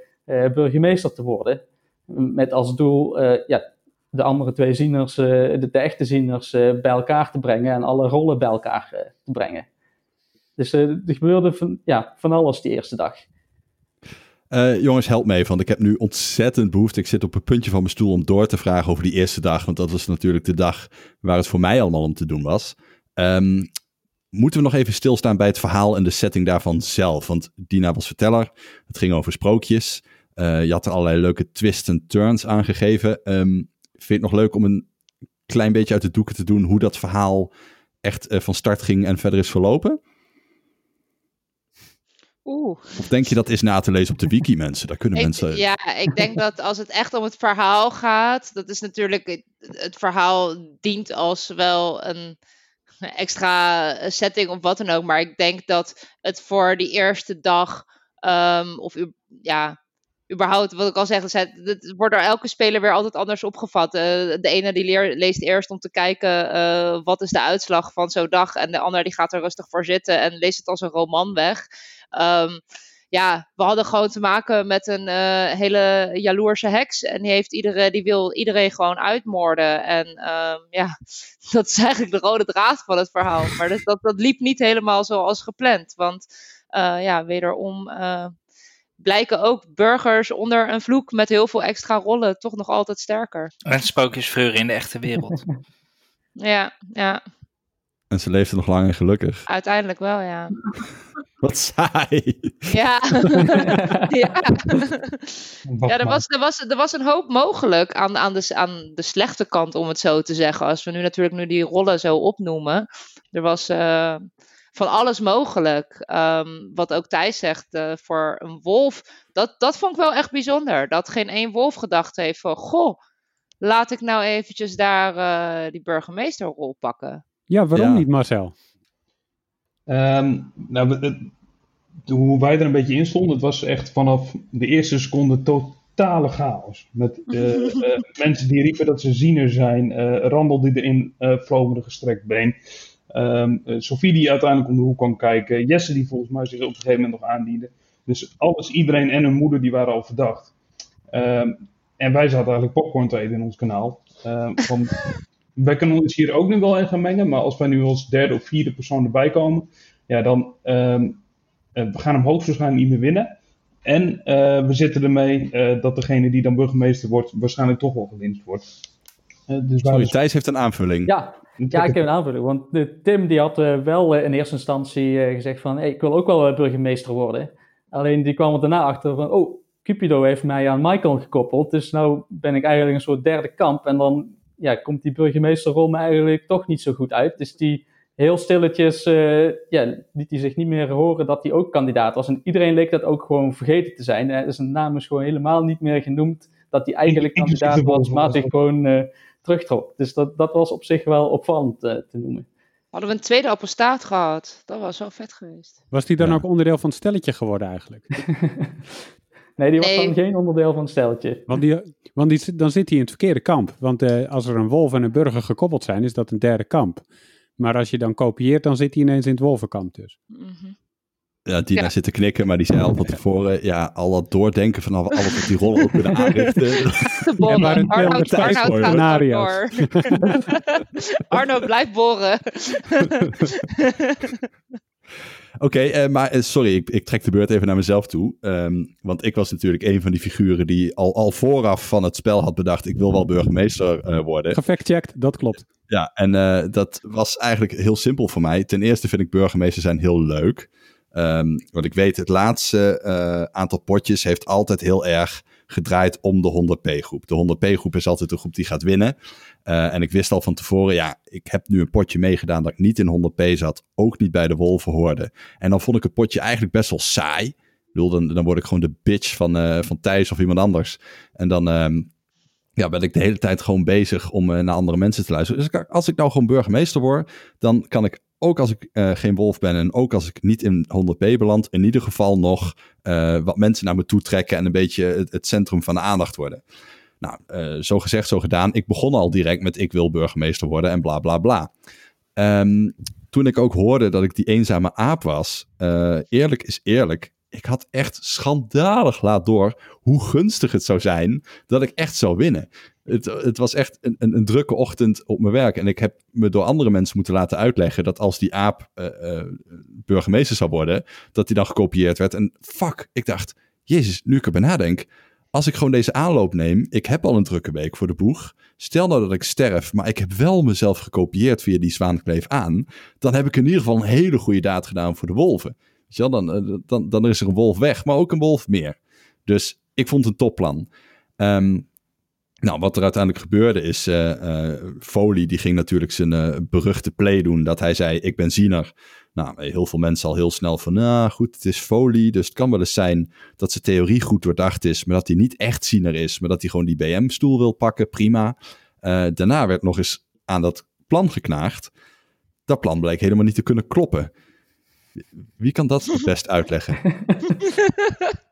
Speaker 8: burgemeester te worden. Met als doel ja, de andere twee zieners, de, de, echte zieners, bij elkaar te brengen en alle rollen bij elkaar te brengen. Dus uh, er gebeurde van, ja, van alles die eerste dag.
Speaker 1: Uh, jongens, help me want ik heb nu ontzettend behoefte. Ik zit op een puntje van mijn stoel om door te vragen over die eerste dag. Want dat was natuurlijk de dag waar het voor mij allemaal om te doen was. Um, moeten we nog even stilstaan bij het verhaal en de setting daarvan zelf? Want Dina was verteller. Het ging over sprookjes. Uh, je had er allerlei leuke twists en turns aangegeven. Um, vind je het nog leuk om een klein beetje uit de doeken te doen hoe dat verhaal echt uh, van start ging en verder is verlopen?
Speaker 7: Oeh.
Speaker 1: Of denk je dat is na te lezen op de wiki, [LAUGHS] mensen? Daar kunnen
Speaker 7: ik,
Speaker 1: mensen...
Speaker 7: Ja, ik denk [LAUGHS] dat als het echt om het verhaal gaat, dat is natuurlijk, het verhaal dient als wel een extra setting of wat dan ook. Maar ik denk dat het voor die eerste dag, um, of ja, überhaupt, wat ik al zeg, het wordt door elke speler weer altijd anders opgevat. Uh, de ene die leer, leest eerst om te kijken uh, wat is de uitslag van zo'n dag. En de ander die gaat er rustig voor zitten en leest het als een roman weg. Um, ja, we hadden gewoon te maken met een uh, hele jaloerse heks. En die, heeft iedereen, die wil iedereen gewoon uitmoorden. En um, ja, [LAUGHS] dat is eigenlijk de rode draad van het verhaal. Maar dat, dat, dat liep niet helemaal zoals gepland. Want uh, ja, wederom uh, blijken ook burgers onder een vloek met heel veel extra rollen toch nog altijd sterker.
Speaker 2: En spookjesvreuren in de echte wereld. [LAUGHS]
Speaker 7: ja, ja.
Speaker 1: En ze leefden nog lang en gelukkig.
Speaker 7: Uiteindelijk wel, ja. [LAUGHS]
Speaker 1: Wat saai.
Speaker 7: Ja. [LAUGHS] ja. ja, er was, er, was, er was een hoop mogelijk aan, aan, de, aan de slechte kant, om het zo te zeggen. Als we nu natuurlijk nu die rollen zo opnoemen. Er was uh, van alles mogelijk. Um, wat ook Thijs zegt, uh, voor een wolf. Dat, dat vond ik wel echt bijzonder. Dat geen één wolf gedacht heeft van... Goh, laat ik nou eventjes daar uh, die burgemeesterrol pakken.
Speaker 3: Ja, waarom ja. niet Marcel?
Speaker 6: Um, nou, het, hoe wij er een beetje in stonden, het was echt vanaf de eerste seconde totale chaos. Met uh, uh, [LAUGHS] mensen die riepen dat ze ziener zijn, uh, Randel die erin uh, vloog met een gestrekt been. Um, Sophie die uiteindelijk om de hoek kwam kijken. Jesse die volgens mij zich op een gegeven moment nog aandiende. Dus alles, iedereen en hun moeder die waren al verdacht. Um, en wij zaten eigenlijk popcorn te eten in ons kanaal. van, [LAUGHS] wij kunnen ons hier ook nu wel in gaan mengen, maar als wij nu als derde of vierde persoon erbij komen, ja, dan um, uh, we gaan hem hoogstwaarschijnlijk niet meer winnen. En uh, we zitten ermee uh, dat degene die dan burgemeester wordt, waarschijnlijk toch wel gelinst wordt.
Speaker 1: dus Sorry, dus... Thijs heeft een aanvulling.
Speaker 8: Ja, ja ik heb een aanvulling. Want Tim die had wel in eerste instantie gezegd van, hey, ik wil ook wel burgemeester worden. Alleen die kwam er daarna achter van, oh, Cupido heeft mij aan Michael gekoppeld. Dus nou ben ik eigenlijk een soort derde kamp. En dan ja, komt die burgemeesterrol me eigenlijk toch niet zo goed uit. Dus die heel stilletjes, uh, ja, liet hij zich niet meer horen dat hij ook kandidaat was. En iedereen leek dat ook gewoon vergeten te zijn. Uh, zijn naam is gewoon helemaal niet meer genoemd dat hij eigenlijk kandidaat was, maar zich gewoon uh, terugtrok. Dus dat, dat was op zich wel opvallend te noemen.
Speaker 7: Hadden we een tweede apostaat gehad. Dat was wel vet geweest.
Speaker 3: Was die dan ja. ook onderdeel van het stelletje geworden eigenlijk? [LAUGHS]
Speaker 8: Nee, die was nee. dan geen onderdeel van het steltje.
Speaker 3: Want, die, want die, dan zit hij in het verkeerde kamp. Want uh, als er een wolf en een burger gekoppeld zijn, is dat een derde kamp. Maar als je dan kopieert, dan zit hij ineens in het wolvenkamp dus.
Speaker 7: Mm -hmm.
Speaker 1: Ja, Dina
Speaker 7: Ja.
Speaker 1: zit te knikken, maar die zei al van tevoren, ja, al dat doordenken van al- alles wat die rollen ook kunnen aanrichten. [LAUGHS]
Speaker 7: Bollen.
Speaker 3: maar een
Speaker 7: Arnoud,
Speaker 3: 250
Speaker 7: Arnoud gaat
Speaker 3: scenario's.
Speaker 7: door. [LAUGHS] Arno, blijf boren. [LAUGHS]
Speaker 1: Oké, eh, maar eh, sorry, ik, ik trek de beurt even naar mezelf toe. Ehm, want ik was natuurlijk een van die figuren die al, al vooraf van het spel had bedacht, ik wil wel burgemeester eh, worden.
Speaker 3: Gefactcheckt, dat klopt.
Speaker 1: Ja, en dat was eigenlijk heel simpel voor mij. Ten eerste vind ik burgemeester zijn heel leuk. Ehm, want ik weet, het laatste aantal potjes heeft altijd heel erg gedraaid om de 100p-groep. De 100p-groep is altijd de groep die gaat winnen. Eh, en ik wist al van tevoren, ja, ik heb nu een potje meegedaan dat ik niet in 100p zat. Ook niet bij de Wolven hoorde. En dan vond ik het potje eigenlijk best wel saai. Ik dan, dan word ik gewoon de bitch van, eh, van Thijs of iemand anders. En dan ehm, ja, ben ik de hele tijd gewoon bezig om eh, naar andere mensen te luisteren. Dus als ik nou gewoon burgemeester word, dan kan ik ook als ik eh, geen wolf ben en ook als ik niet in 100p beland, in ieder geval nog eh, wat mensen naar me toe trekken en een beetje het, centrum van de aandacht worden. Nou, eh, zo gezegd, zo gedaan. Ik begon al direct met ik wil burgemeester worden en bla bla bla. Ehm, toen ik ook hoorde dat ik die eenzame aap was, eerlijk is eerlijk, ik had echt schandalig laat door hoe gunstig het zou zijn dat ik echt zou winnen. Het, het was echt een, een, een drukke ochtend op mijn werk. En ik heb me door andere mensen moeten laten uitleggen dat als die aap eh, eh, burgemeester zou worden, dat die dan gekopieerd werd. En fuck, ik dacht, jezus, nu ik erbij nadenk, als ik gewoon deze aanloop neem, ik heb al een drukke week voor de boeg. Stel nou dat ik sterf, maar ik heb wel mezelf gekopieerd via die zwaankleef aan. Dan heb ik in ieder geval een hele goede daad gedaan voor de wolven. Weet je wel, dan, eh, dan, dan is er een wolf weg, maar ook een wolf meer. Dus ik vond het een topplan. Ehm, nou, wat er uiteindelijk gebeurde is, eh eh Foley die ging natuurlijk zijn eh, beruchte play doen, dat hij zei, ik ben ziener. Nou, heel veel mensen al heel snel van, nou goed, het is Foley, dus het kan wel eens zijn dat zijn theorie goed doordacht is, maar dat hij niet echt ziener is, maar dat hij gewoon die BM-stoel wil pakken, prima. Daarna werd nog eens aan dat plan geknaagd. Dat plan bleek helemaal niet te kunnen kloppen. Wie kan dat het best uitleggen?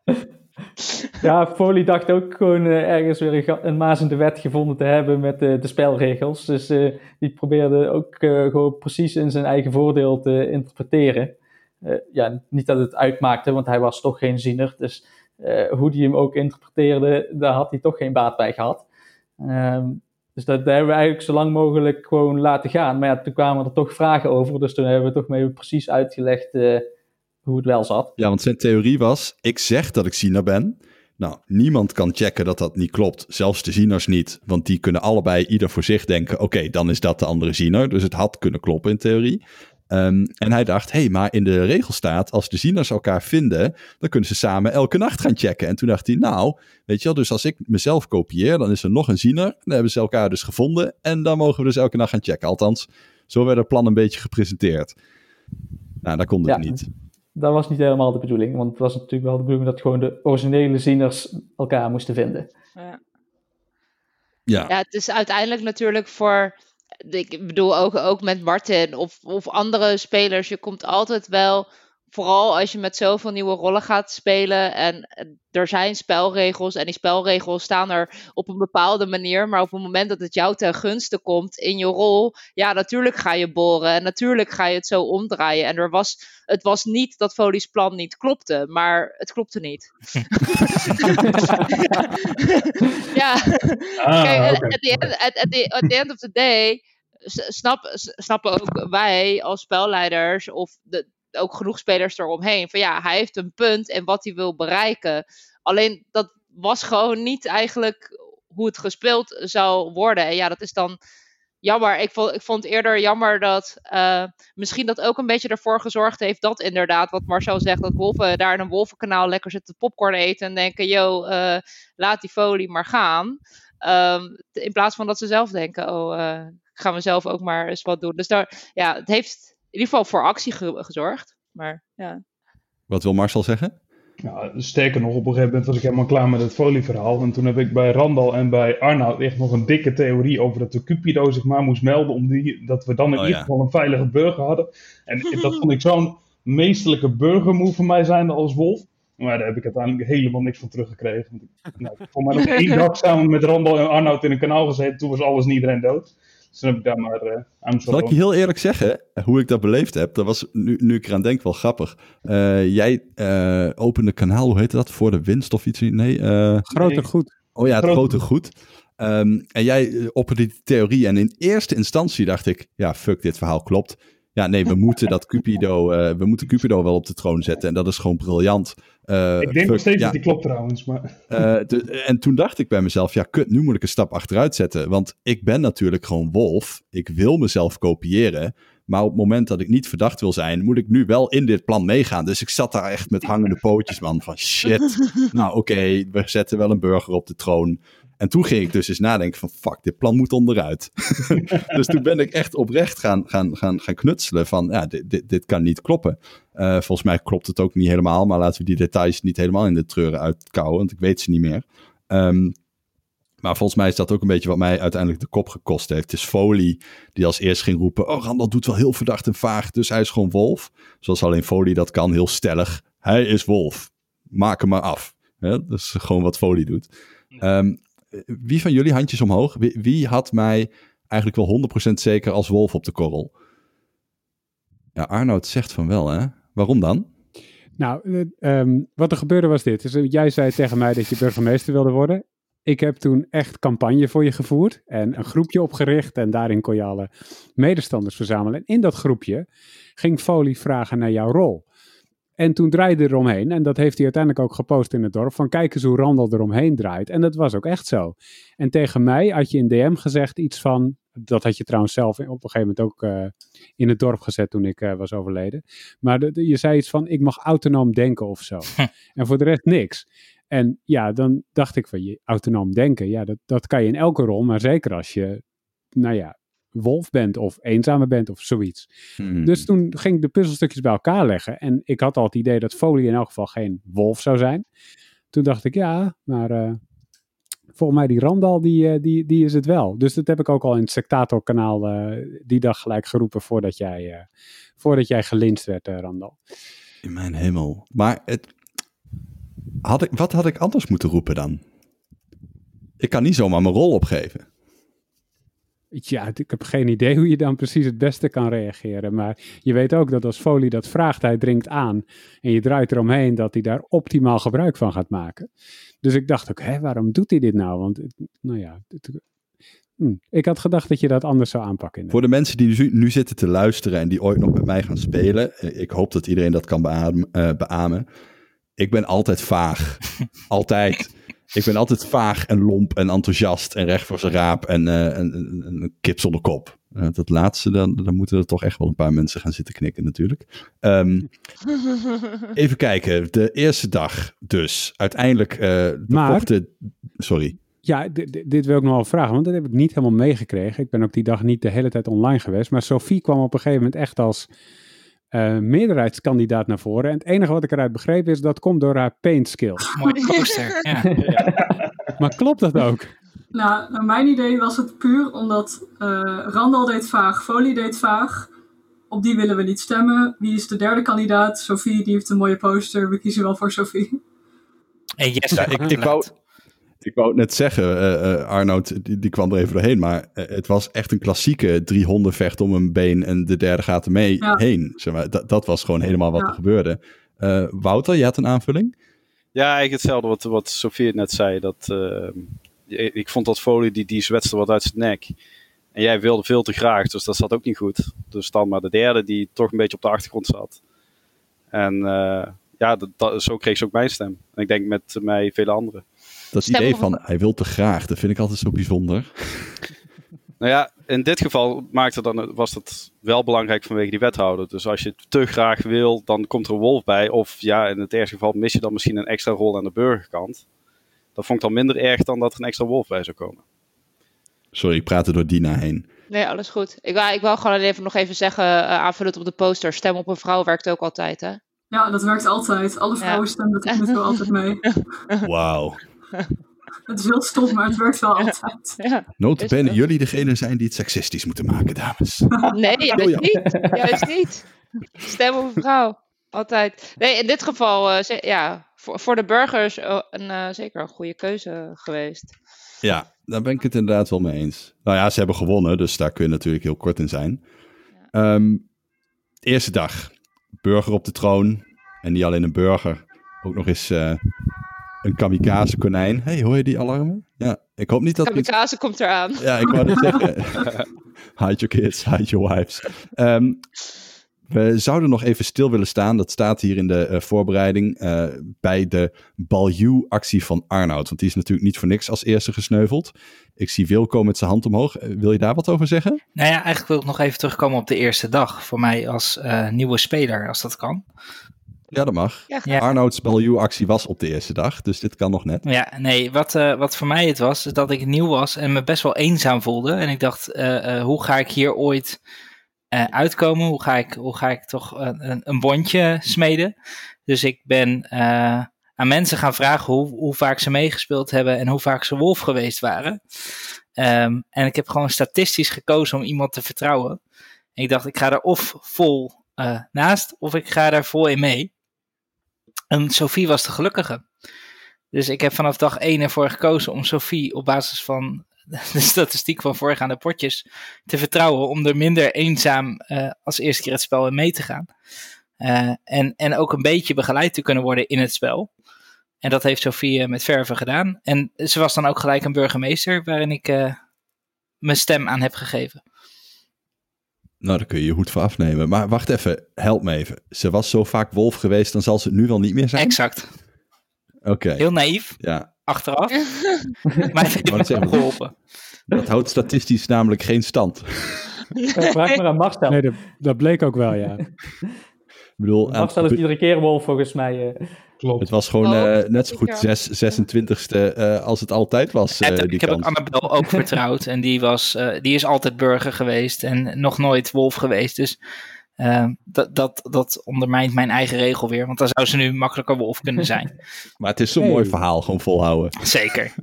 Speaker 1: [LAUGHS]
Speaker 8: Ja, Foley dacht ook gewoon eh, ergens weer een, een wet gevonden te hebben met eh, de spelregels. Dus eh, die probeerde ook gewoon precies in zijn eigen voordeel te interpreteren. Ja, niet dat het uitmaakte, want hij was toch geen ziener. Dus hoe die hem ook interpreteerde, daar had hij toch geen baat bij gehad. Ehm, dus dat, dat hebben we eigenlijk zo lang mogelijk gewoon laten gaan. Maar ja, toen kwamen er toch vragen over. Dus toen hebben we toch mee precies uitgelegd hoe het wel zat.
Speaker 1: Ja, want zijn theorie was: ik zeg dat ik ziener ben. Nou, niemand kan checken dat dat niet klopt. Zelfs de zieners niet. Want die kunnen allebei ieder voor zich denken: oké, dan is dat de andere ziener. Dus het had kunnen kloppen in theorie. Ehm, en hij dacht: hé, hey, maar in de regel staat: als de zieners elkaar vinden, dan kunnen ze samen elke nacht gaan checken. En toen dacht hij: nou, weet je wel, dus als ik mezelf kopieer, dan is er nog een ziener. Dan hebben ze elkaar dus gevonden. En dan mogen we dus elke nacht gaan checken. Althans, zo werd het plan een beetje gepresenteerd. Nou, dat kon het
Speaker 8: Ja.
Speaker 1: niet.
Speaker 8: Dat was niet helemaal de bedoeling, want het was natuurlijk wel de bedoeling dat gewoon de originele zieners elkaar moesten vinden.
Speaker 7: Ja.
Speaker 1: Ja.
Speaker 7: Ja, het is uiteindelijk natuurlijk voor. Ik bedoel ook, ook met Martin of, of andere spelers. Je komt altijd wel. Vooral als je met zoveel nieuwe rollen gaat spelen. En er zijn spelregels. En die spelregels staan er op een bepaalde manier. Maar op het moment dat het jou ten gunste komt in je rol. Ja, natuurlijk ga je boren. En natuurlijk ga je het zo omdraaien. En er was, het was niet dat Foley's plan niet klopte. Maar het klopte niet. [LAUGHS] ja.
Speaker 6: Ah,
Speaker 7: Kijk,
Speaker 6: oké.
Speaker 7: at, the end, at, at the, at the end of the day snap, snappen ook wij als spelleiders of de, ook genoeg spelers eromheen van ja, hij heeft een punt en wat hij wil bereiken. Alleen dat was gewoon niet eigenlijk hoe het gespeeld zou worden. En ja, dat is dan jammer. Ik vond, ik vond eerder jammer dat eh, misschien dat ook een beetje ervoor gezorgd heeft dat inderdaad, wat Marcel zegt, dat wolven daar in een wolvenkanaal lekker zitten popcorn eten en denken, yo, eh, laat die folie maar gaan. Ehm, in plaats van dat ze zelf denken, oh, eh, gaan we zelf ook maar eens wat doen. Dus daar, ja, het heeft ieder geval voor actie ge- gezorgd. Maar ja.
Speaker 1: Wat wil Marcel zeggen?
Speaker 6: Ja, sterker nog, op een gegeven moment was ik helemaal klaar met het folieverhaal. En toen heb ik bij Randal en bij Arnoud echt nog een dikke theorie over dat de Cupido zich maar moest melden. Om die, dat we dan in
Speaker 1: Oh,
Speaker 6: ieder
Speaker 1: ja.
Speaker 6: geval een veilige burger hadden. En [LAUGHS] dat vond ik zo'n meesterlijke burgermove van mij zijnde als wolf. Maar daar heb ik uiteindelijk helemaal niks van teruggekregen. Want ik, nou, ik heb voor mij nog [LAUGHS] één dag samen met Randal en Arnoud in een kanaal gezeten. Toen was alles en iedereen dood. Heb ik daar maar uh, aan
Speaker 1: Zal ik je heel eerlijk zeggen, hoe ik dat beleefd heb? Dat was, nu, nu ik eraan denk, wel grappig. Uh, jij uh, opende kanaal, hoe heet dat? Voor de winst of iets? Nee.
Speaker 3: groter nee. goed.
Speaker 1: Oh ja, het grote goed. Um, en jij opperde die theorie en in eerste instantie dacht ik, ja, fuck, dit verhaal klopt. Ja, nee, we moeten dat Cupido, uh, we moeten Cupido wel op de troon zetten. En dat is gewoon briljant.
Speaker 6: Uh, ik denk nog steeds ja. dat die klopt trouwens. Maar...
Speaker 1: Uh, de, en toen dacht ik bij mezelf, ja, kut, nu moet ik een stap achteruit zetten. Want ik ben natuurlijk gewoon Wolf. Ik wil mezelf kopiëren. Maar op het moment dat ik niet verdacht wil zijn, moet ik nu wel in dit plan meegaan. Dus ik zat daar echt met hangende pootjes, man. Van shit. [LAUGHS] nou, oké, okay, we zetten wel een burger op de troon. En toen ging ik dus eens nadenken van fuck, dit plan moet onderuit. [LAUGHS] dus toen ben ik echt oprecht gaan, gaan, gaan, gaan knutselen van ja, dit, dit, dit kan niet kloppen. Uh, volgens mij klopt het ook niet helemaal, maar laten we die details niet helemaal in de treuren uitkouwen, want ik weet ze niet meer. Um, maar volgens mij is dat ook een beetje wat mij uiteindelijk de kop gekost heeft. Het is Foley die als eerst ging roepen: Oh, Randall doet wel heel verdacht en vaag, dus hij is gewoon Wolf. Zoals alleen Foley dat kan, heel stellig. Hij is Wolf. Maak hem maar af. Ja, dat is gewoon wat Foley doet. Um, wie van jullie, handjes omhoog, wie, had mij eigenlijk wel 100% zeker als wolf op de korrel? Ja, Arnoud zegt van wel, hè? Waarom dan?
Speaker 3: Nou, um, wat er gebeurde was dit. Dus, jij zei tegen mij dat je burgemeester wilde worden. Ik heb toen echt campagne voor je gevoerd en een groepje opgericht en daarin kon je alle medestanders verzamelen. En in dat groepje ging Folie vragen naar jouw rol. En toen draaide eromheen, en dat heeft hij uiteindelijk ook gepost in het dorp, van kijk eens hoe Randall eromheen draait. En dat was ook echt zo. En tegen mij had je in DM gezegd iets van, dat had je trouwens zelf op een gegeven moment ook uh, in het dorp gezet toen ik uh, was overleden. Maar de, de, je zei iets van, ik mag autonoom denken of zo. [LAUGHS] en voor de rest niks. En ja, dan dacht ik van, je autonoom denken, ja, dat, dat kan je in elke rol, maar zeker als je, nou ja, wolf bent of eenzamer bent of zoiets.
Speaker 1: Hmm.
Speaker 3: Dus toen ging ik de puzzelstukjes bij elkaar leggen. En ik had al het idee dat Folie in elk geval geen wolf zou zijn. Toen dacht ik, ja, maar uh, volgens mij die Randal, die, uh, die, die is het wel. Dus dat heb ik ook al in het Sectator-kanaal uh, die dag gelijk geroepen voordat jij, voordat jij gelinst werd, Randal.
Speaker 1: In mijn hemel. Maar het, had ik, wat had ik anders moeten roepen dan? Ik kan niet zomaar mijn rol opgeven.
Speaker 3: Ja, ik heb geen idee hoe je dan precies het beste kan reageren. Maar je weet ook dat als Folie dat vraagt, hij dringt aan. En je draait eromheen dat hij daar optimaal gebruik van gaat maken. Dus ik dacht ook, hè, waarom doet hij dit nou? Want, nou ja, het, hm, ik had gedacht dat je dat anders zou aanpakken.
Speaker 1: Voor de mensen die nu, nu, zitten te luisteren en die ooit nog met mij gaan spelen. eh, Ik hoop dat iedereen dat kan beamen. Uh, beamen. Ik ben altijd vaag. [LAUGHS] altijd. Ik ben altijd vaag en lomp en enthousiast en recht voor zijn raap en uh, een, een, een, kip zonder kop. Uh, dat laatste, dan, dan moeten er toch echt wel een paar mensen gaan zitten knikken natuurlijk. Um, [LAUGHS] even kijken, de eerste dag dus. Uiteindelijk uh,
Speaker 3: maar,
Speaker 1: de... Sorry.
Speaker 3: Ja, dit wil ik nog wel vragen, want dat heb ik niet helemaal meegekregen. Ik ben ook die dag niet de hele tijd online geweest. Maar Sophie kwam op een gegeven moment echt als uh, meerderheidskandidaat naar voren. En het enige wat ik eruit begreep is dat komt door haar paint skills.
Speaker 2: Mooi poster, [LAUGHS] ja.
Speaker 3: maar klopt dat ook?
Speaker 4: Nou, naar mijn idee was het puur omdat uh, Randall deed vaag, Folie deed vaag. Op die willen we niet stemmen. Wie is de derde kandidaat? Sophie, die heeft een mooie poster. We kiezen wel voor Sophie.
Speaker 2: Hey, yes,
Speaker 1: ja, ik, ik, wou, ik wou het net zeggen, uh, uh, Arnoud, die, die, kwam er even doorheen. Maar uh, het was echt een klassieke drie honden vecht om een been en de derde gaat ermee ja. heen. Zeg maar, dat, dat was gewoon helemaal wat ja. er gebeurde. Wouter, je had een aanvulling?
Speaker 5: Ja, eigenlijk hetzelfde wat, wat Sofie net zei. Dat, ik vond dat folie, die, die zwetste wat uit zijn nek. En jij wilde veel te graag, dus dat zat ook niet goed. Dus dan maar de derde die toch een beetje op de achtergrond zat. En ja, dat, dat, zo kreeg ze ook mijn stem. En ik denk met mij vele anderen.
Speaker 1: Dat Stem idee van hij wil te graag, dat vind ik altijd zo bijzonder. [LAUGHS]
Speaker 5: Nou ja, in dit geval maakte dan, was dat wel belangrijk vanwege die wethouder. Dus als je het te graag wil, dan komt er een wolf bij. Of ja, in het eerste geval mis je dan misschien een extra rol aan de burgerkant. Dat vond ik dan minder erg dan dat er een extra wolf bij zou komen.
Speaker 1: Sorry, ik praat er door Dina heen.
Speaker 7: Nee, alles goed. Ik wou, ik wou gewoon even nog even zeggen, uh, aanvullend op de poster, stem op een vrouw werkt ook altijd, hè?
Speaker 4: Ja, dat werkt altijd. Alle vrouwen ja. stemmen tot nu toe altijd mee. [LAUGHS]
Speaker 1: Wauw. [LAUGHS]
Speaker 4: Het is heel stom, maar het werkt wel altijd.
Speaker 7: Ja.
Speaker 1: Notabene jullie degene zijn die het seksistisch moeten maken, dames. [LAUGHS]
Speaker 7: Nee, juist oh, ja. niet. Juist niet. Stem op een vrouw. Altijd. Nee, in dit geval, uh, ja, voor, voor de burgers uh, een, uh, zeker een goede keuze geweest.
Speaker 1: Ja, daar ben ik het inderdaad wel mee eens. Nou ja, ze hebben gewonnen, dus daar kun je natuurlijk heel kort in zijn. Ehm, eerste dag, burger op de troon. En niet alleen een burger, ook nog eens uh, een kamikaze konijn. hey, hoor je die alarmen? Ja, ik hoop niet dat...
Speaker 7: Kamikaze komt eraan.
Speaker 1: Ja, ik wou het zeggen. [LAUGHS] hide your kids, hide your wives. Um, we zouden nog even stil willen staan, dat staat hier in de uh, voorbereiding, uh, bij de Balju-actie van Arnoud. Want die is natuurlijk niet voor niks als eerste gesneuveld. Ik zie Wilco met zijn hand omhoog. Uh, wil je daar wat over zeggen?
Speaker 2: Nou ja, eigenlijk wil ik nog even terugkomen op de eerste dag. Voor mij als nieuwe speler, als dat kan.
Speaker 1: Ja, dat mag. Ja. Arnoud's Balju-actie was op de eerste dag, dus dit kan nog net.
Speaker 2: Ja, nee, wat, wat voor mij het was, is dat ik nieuw was en me best wel eenzaam voelde. En ik dacht, hoe ga ik hier ooit uh, uitkomen? Hoe ga ik, hoe ga ik toch een, een bondje smeden? Dus ik ben uh, aan mensen gaan vragen hoe, hoe vaak ze meegespeeld hebben en hoe vaak ze wolf geweest waren. Um, en ik heb gewoon statistisch gekozen om iemand te vertrouwen. En ik dacht, ik ga er of vol uh, naast of ik ga er vol in mee. En Sophie was de gelukkige. Dus ik heb vanaf dag 1 ervoor gekozen om Sophie op basis van [LAUGHS] de statistiek van voorgaande potjes te vertrouwen om er minder eenzaam uh, als eerste keer het spel in mee te gaan. Uh, en, en ook een beetje begeleid te kunnen worden in het spel. En dat heeft Sofie eh, met verven gedaan. En ze was dan ook gelijk een burgemeester waarin ik mijn stem aan heb gegeven.
Speaker 1: Nou, daar kun je je hoed voor afnemen. Maar wacht even, help me even. Ze was zo vaak wolf geweest, dan zal ze het nu wel niet meer zijn?
Speaker 2: Exact.
Speaker 1: Oké.
Speaker 2: Heel naïef.
Speaker 1: Ja
Speaker 2: achteraf. [LAUGHS] maar het heeft me geholpen.
Speaker 1: Dat houdt statistisch namelijk geen stand.
Speaker 8: Vraag maar aan Marcel.
Speaker 3: Nee, dat, dat, bleek ook wel, ja.
Speaker 1: Ik bedoel,
Speaker 8: Marcel is iedere keer wolf volgens mij.
Speaker 1: Uh... Klopt. Het was gewoon oh, uh, net zo goed 6, 26ste uh, als het altijd was. Uh,
Speaker 2: ik heb ook Annabel ook [LAUGHS] vertrouwd. En die, was, die is altijd burger geweest en nog nooit wolf geweest. Dus uh, dat, dat, dat ondermijnt mijn eigen regel weer, want dan zou ze nu makkelijker wolf kunnen zijn. [LAUGHS]
Speaker 1: maar het is zo'n hey. mooi verhaal, gewoon volhouden.
Speaker 2: Zeker.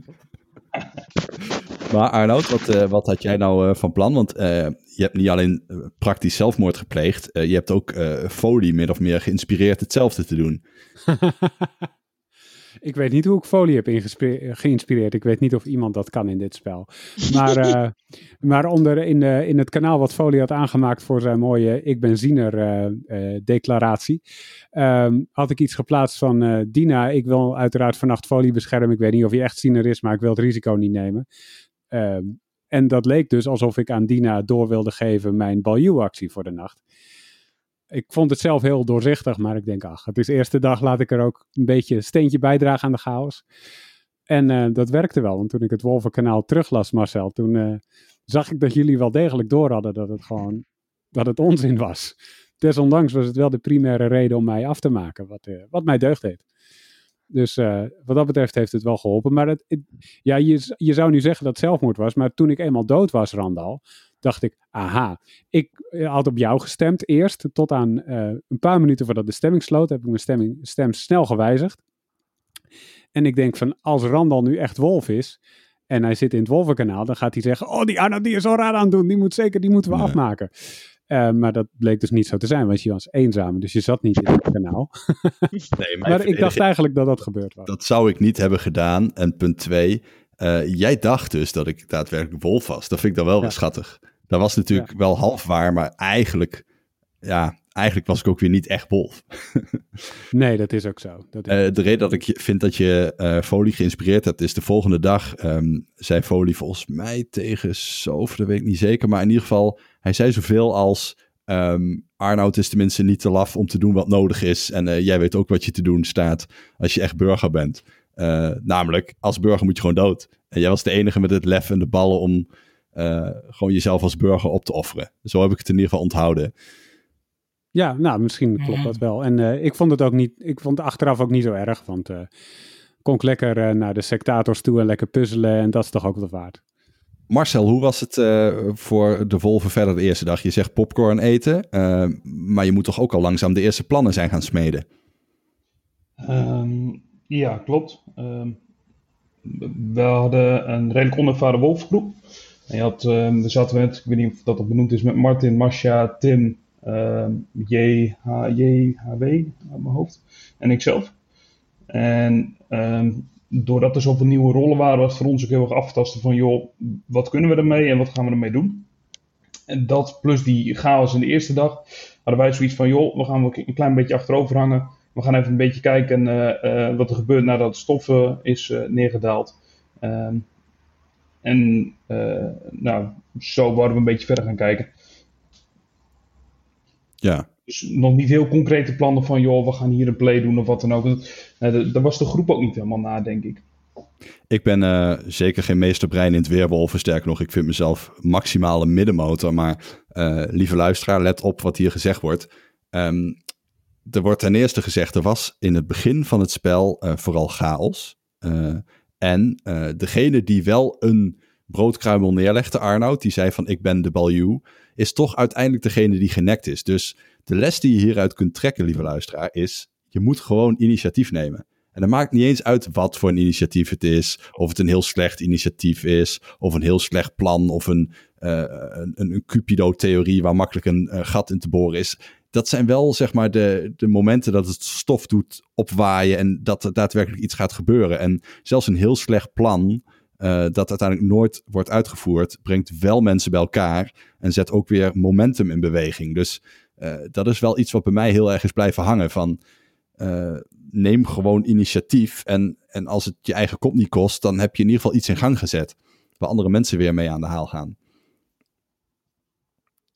Speaker 2: [LAUGHS]
Speaker 1: maar Arnoud, wat, uh, wat had jij nou uh, van plan? Want je hebt niet alleen praktisch zelfmoord gepleegd, je hebt ook Folie min of meer geïnspireerd hetzelfde te doen. [LAUGHS]
Speaker 3: Ik weet niet hoe ik folie heb geïnspireerd. Ik weet niet of iemand dat kan in dit spel. Maar, [LAUGHS] maar onder in, in het kanaal wat Folie had aangemaakt voor zijn mooie Ik ben Ziener declaratie, um, had ik iets geplaatst van Dina, ik wil uiteraard vannacht Folie beschermen. Ik weet niet of hij echt Ziener is, maar ik wil het risico niet nemen. Um, en dat leek dus alsof ik aan Dina door wilde geven mijn baljuw-actie voor de nacht ik vond het zelf heel doorzichtig, maar ik denk, ach, het is eerste dag, laat ik er ook een beetje een steentje bijdragen aan de chaos. En uh, dat werkte wel, want toen ik het Wolvenkanaal teruglas, Marcel, toen uh, zag ik dat jullie wel degelijk door hadden dat het gewoon, dat het onzin was. Desondanks was het wel de primaire reden om mij af te maken, wat, uh, wat mij deugd deed. Dus wat dat betreft heeft het wel geholpen. Maar het, het, ja, je, je zou nu zeggen dat het zelfmoord was, maar toen ik eenmaal dood was, Randal, dacht ik, aha, ik eh, had op jou gestemd eerst, tot aan uh, een paar minuten voordat de stemming sloot, heb ik mijn stemming, stem snel gewijzigd. En ik denk van, als Randal nu echt wolf is, en hij zit in het wolvenkanaal, dan gaat hij zeggen, oh, die Arno die is al raar aan het doen, die moet zeker, die moeten we afmaken. Uh, maar dat bleek dus niet zo te zijn, want je was eenzaam, dus je zat niet in het kanaal. [LAUGHS] nee, maar, maar ik dacht eigenlijk dat dat gebeurd was.
Speaker 1: Dat zou ik niet hebben gedaan. En punt twee, uh, jij dacht dus dat ik daadwerkelijk wolf was. Dat vind ik dan wel ja. weer schattig. Dat was natuurlijk wel half waar, maar eigenlijk, ja, eigenlijk was ik ook weer niet echt wolf. [LAUGHS]
Speaker 3: nee, dat is ook zo. Dat is...
Speaker 1: Uh, de reden dat ik vind dat je uh, Folie geïnspireerd hebt, is de volgende dag um, zei Folie volgens mij tegen Sof, dat weet ik niet zeker, maar in ieder geval, hij zei zoveel als um, Arnoud is tenminste niet te laf om te doen wat nodig is en uh, jij weet ook wat je te doen staat als je echt burger bent. namelijk, als burger moet je gewoon dood. En jij was de enige met het lef en de ballen om uh, gewoon jezelf als burger op te offeren. Zo heb ik het in ieder geval onthouden.
Speaker 3: Ja, nou, misschien klopt dat wel. En uh, ik vond het ook niet, ik vond het achteraf ook niet zo erg, want uh, kon ik lekker naar de sectators toe en lekker puzzelen en dat is toch ook wel waard.
Speaker 1: Marcel, hoe was het voor de Volvo verder de eerste dag? Je zegt popcorn eten, maar je moet toch ook al langzaam de eerste plannen zijn gaan smeden?
Speaker 6: Um, ja, klopt. Um, we hadden een redelijk onervaren wolfgroep. En je had, um, er zaten met, ik weet niet of dat, dat benoemd is, met Martin, Masha, Tim, JH, JHW aan mijn hoofd en ikzelf. En doordat er zoveel nieuwe rollen waren, was het voor ons ook heel erg aftasten van, joh, wat kunnen we ermee en wat gaan we ermee doen? En dat plus die chaos in de eerste dag, hadden wij zoiets van, joh, we gaan een klein beetje achterover hangen. We gaan even een beetje kijken uh, wat er gebeurt nadat de stof is neergedaald. Ehm, en nou, zo worden we een beetje verder gaan kijken.
Speaker 1: Ja.
Speaker 6: Dus nog niet heel concrete plannen van, joh, we gaan hier een play doen of wat dan ook. Daar was de groep ook niet helemaal na, denk ik.
Speaker 1: Ik ben uh, zeker geen meesterbrein in het weerwolven. Sterker nog, ik vind mezelf maximale middenmotor. Maar uh, lieve luisteraar, let op wat hier gezegd wordt. Um, er wordt ten eerste gezegd, er was in het begin van het spel vooral chaos. en degene die wel een broodkruimel neerlegde, Arnoud, die zei van ik ben de baljuw, is toch uiteindelijk degene die genekt is. Dus de les die je hieruit kunt trekken, lieve luisteraar, is je moet gewoon initiatief nemen. En dat maakt niet eens uit wat voor een initiatief het is. Of het een heel slecht initiatief is. Of een heel slecht plan. Of een, uh, een, een Cupido-theorie waar makkelijk een uh, gat in te boren is. Dat zijn wel zeg maar de, de momenten dat het stof doet opwaaien. En dat er daadwerkelijk iets gaat gebeuren. En zelfs een heel slecht plan. Uh, dat uiteindelijk nooit wordt uitgevoerd. Brengt wel mensen bij elkaar. En zet ook weer momentum in beweging. Dus dat is wel iets wat bij mij heel erg is blijven hangen. Van neem gewoon initiatief. En, en als het je eigen kop niet kost, dan heb je in ieder geval iets in gang gezet. Waar andere mensen weer mee aan de haal gaan.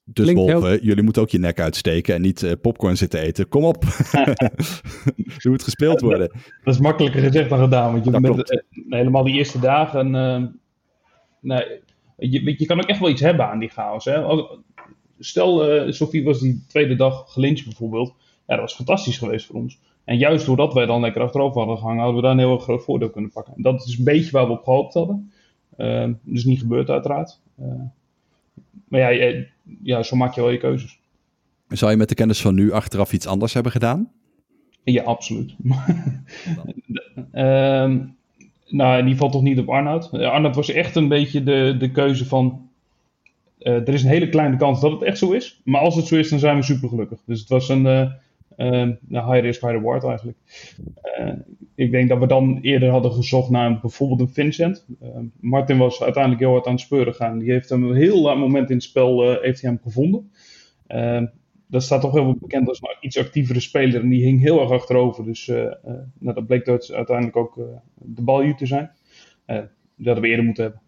Speaker 1: Dus Klinkt Wolven, jullie moeten ook je nek uitsteken en niet uh, popcorn zitten eten. Kom op. [LAUGHS] er moet gespeeld worden.
Speaker 6: Dat is makkelijker gezegd dan gedaan. Want je bent, uh, helemaal die eerste dagen. Uh, nee, je, je kan ook echt wel iets hebben aan die chaos. Hè? Stel, Sophie was die tweede dag gelincht bijvoorbeeld. Ja, dat was fantastisch geweest voor ons. En juist doordat wij dan lekker achterover hadden gehangen, hadden we daar een heel groot voordeel kunnen pakken. En dat is een beetje waar we op gehoopt hadden. Uh, dus niet gebeurd uiteraard. Uh, maar ja, ja, zo maak je wel je keuzes.
Speaker 1: Zou je met de kennis van nu achteraf iets anders hebben gedaan?
Speaker 6: Ja, absoluut. uh, [LAUGHS] nou, in ieder geval toch niet op Arnoud. Arnoud was echt een beetje de, de keuze van... Uh, er is een hele kleine kans dat het echt zo is. Maar als het zo is, dan zijn we super gelukkig. Dus het was een uh, uh, high risk, high reward eigenlijk. Uh, ik denk dat we dan eerder hadden gezocht naar bijvoorbeeld een Vincent. Uh, Martin was uiteindelijk heel hard aan het speuren gaan. Die heeft hem een heel laat moment in het spel heeft hij hem gevonden. dat staat toch heel bekend als een iets actievere speler. En die hing heel erg achterover. Dus nou, dat bleek dus uiteindelijk ook de balju te zijn. dat hadden we eerder moeten hebben.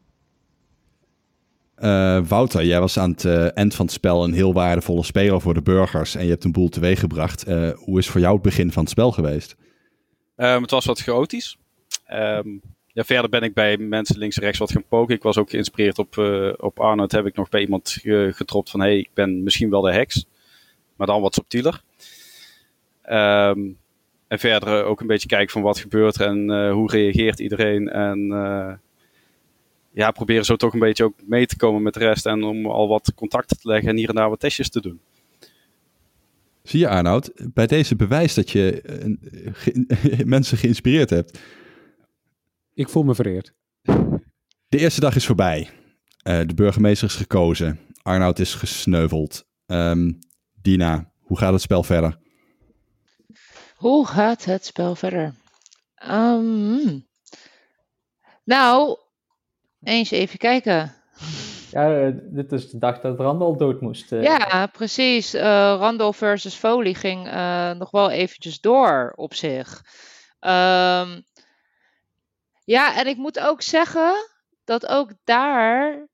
Speaker 1: Uh, Wouter, jij was aan het uh, eind van het spel een heel waardevolle speler voor de burgers en je hebt een boel teweeggebracht. Uh, hoe is voor jou het begin van het spel geweest?
Speaker 5: Um, het was wat chaotisch. Um, ja, verder ben ik bij mensen links en rechts wat gaan poken. Ik was ook geïnspireerd op, op Arnold. Heb ik nog bij iemand getropt van: hey, ik ben misschien wel de heks, maar dan wat subtieler. Um, en verder ook een beetje kijken van wat gebeurt er en hoe reageert iedereen. En ja, proberen zo toch een beetje ook mee te komen met de rest. En om al wat contacten te leggen en hier en daar wat testjes te doen.
Speaker 1: Zie je Arnoud, bij deze bewijs dat je uh, [LAUGHS] mensen geïnspireerd hebt.
Speaker 3: Ik voel me vereerd.
Speaker 1: De eerste dag is voorbij. Uh, de burgemeester is gekozen. Arnoud is gesneuveld. Um, Dina, hoe gaat het spel verder?
Speaker 7: Hoe gaat het spel verder? Um, nou, eens even kijken.
Speaker 8: Ja, eh, dit is de dag dat Randall dood moest.
Speaker 7: Uh. Ja, precies. Uh, Randall versus Foley ging uh, nog wel eventjes door op zich. Um, ja, en ik moet ook zeggen dat ook daar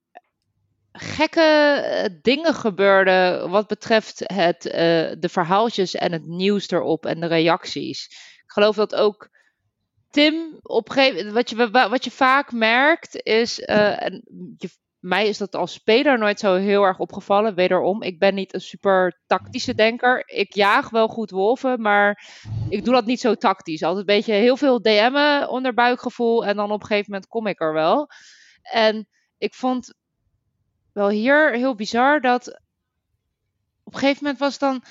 Speaker 7: gekke dingen gebeurden wat betreft het, de verhaaltjes en het nieuws erop en de reacties. Ik geloof dat ook Tim, op gegeven, wat, je, wat je vaak merkt is, uh, en mij is dat als speler nooit zo heel erg opgevallen. Wederom, ik ben niet een super tactische denker. Ik jaag wel goed wolven, maar ik doe dat niet zo tactisch. Altijd een beetje heel veel DM'en onder buikgevoel en dan op een gegeven moment kom ik er wel. En ik vond wel hier heel bizar dat op een gegeven moment was dan,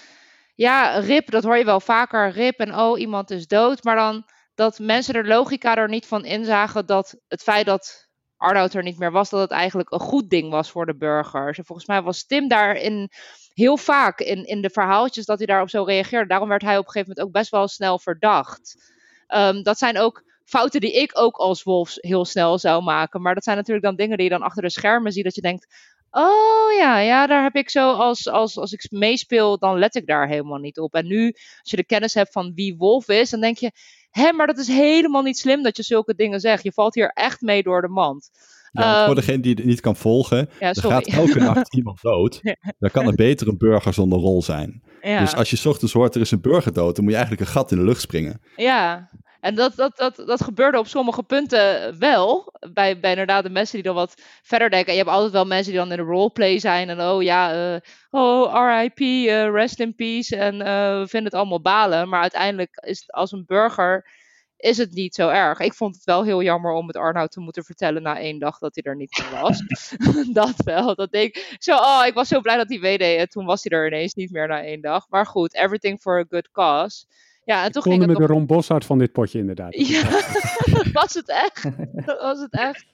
Speaker 7: ja, rip, dat hoor je wel vaker, rip en oh, iemand is dood, maar dan dat mensen er logica er niet van inzagen dat het feit dat Arnoud er niet meer was, dat het eigenlijk een goed ding was voor de burgers. En volgens mij was Tim daarin heel vaak in, in de verhaaltjes dat hij daarop zo reageerde. Daarom werd hij op een gegeven moment ook best wel snel verdacht. Um, dat zijn ook fouten die ik ook als wolf heel snel zou maken. Maar dat zijn natuurlijk dan dingen die je dan achter de schermen ziet. Dat je denkt, oh ja, ja, daar heb ik zo als, als, als ik meespeel, dan let ik daar helemaal niet op. En nu, als je de kennis hebt van wie wolf is, dan denk je, hé, maar dat is helemaal niet slim dat je zulke dingen zegt. Je valt hier echt mee door de mand.
Speaker 1: Ja, voor
Speaker 7: Ehm,
Speaker 1: degene die het niet kan volgen,
Speaker 7: ja,
Speaker 1: er gaat elke [LAUGHS] nacht iemand dood. Dan kan er beter een burger zonder rol zijn.
Speaker 7: Ja.
Speaker 1: Dus als je ochtends hoort er is een burger dood, dan moet je eigenlijk een gat in de lucht springen.
Speaker 7: Ja, en dat, dat, dat, dat gebeurde op sommige punten wel. Bij, bij inderdaad de mensen die dan wat verder denken. En je hebt altijd wel mensen die dan in de roleplay zijn. En oh ja, eh, oh RIP, eh, rest in peace. En eh, we vinden het allemaal balen. Maar uiteindelijk is het als een burger is het niet zo erg. Ik vond het wel heel jammer om het Arnoud te moeten vertellen na één dag dat hij er niet meer was. [LAUGHS] [LAUGHS] dat wel. Dat denk ik. Zo, oh, ik was zo blij dat hij meedeed. En toen was hij er ineens niet meer na één dag. Maar goed, everything for a good cause. Ja, en toen ging
Speaker 3: Konden
Speaker 7: het
Speaker 3: met de Boshart van dit potje inderdaad. [LAUGHS]
Speaker 7: Ja, dat was het echt. Dat was het echt.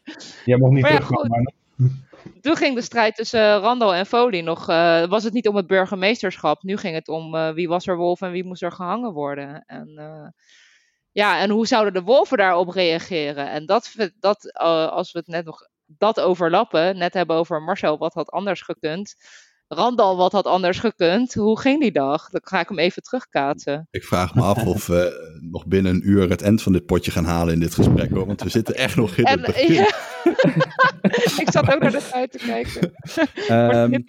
Speaker 6: Jij mocht niet
Speaker 7: Maar ja,
Speaker 6: terugkomen.
Speaker 7: goed.
Speaker 6: maar-
Speaker 7: Toen ging de strijd tussen eh, Randall en Foley nog. eh, was het niet om het burgemeesterschap. Nu ging het om eh, wie was er wolf en wie moest er gehangen worden. En, eh, ja, en hoe zouden de wolven daarop reageren? En dat, dat als we het net nog dat overlappen, net hebben over Marcel, wat had anders gekund. Randall, wat had anders gekund. Hoe ging die dag? Dan ga ik hem even terugkaatsen.
Speaker 1: Ik vraag me af of we nog binnen een uur het eind van dit potje gaan halen in dit gesprek. Hoor, want we zitten echt nog in het begin.
Speaker 7: ja. [LAUGHS] ik zat ook naar de tijd te kijken. [LAUGHS]
Speaker 1: Ehm.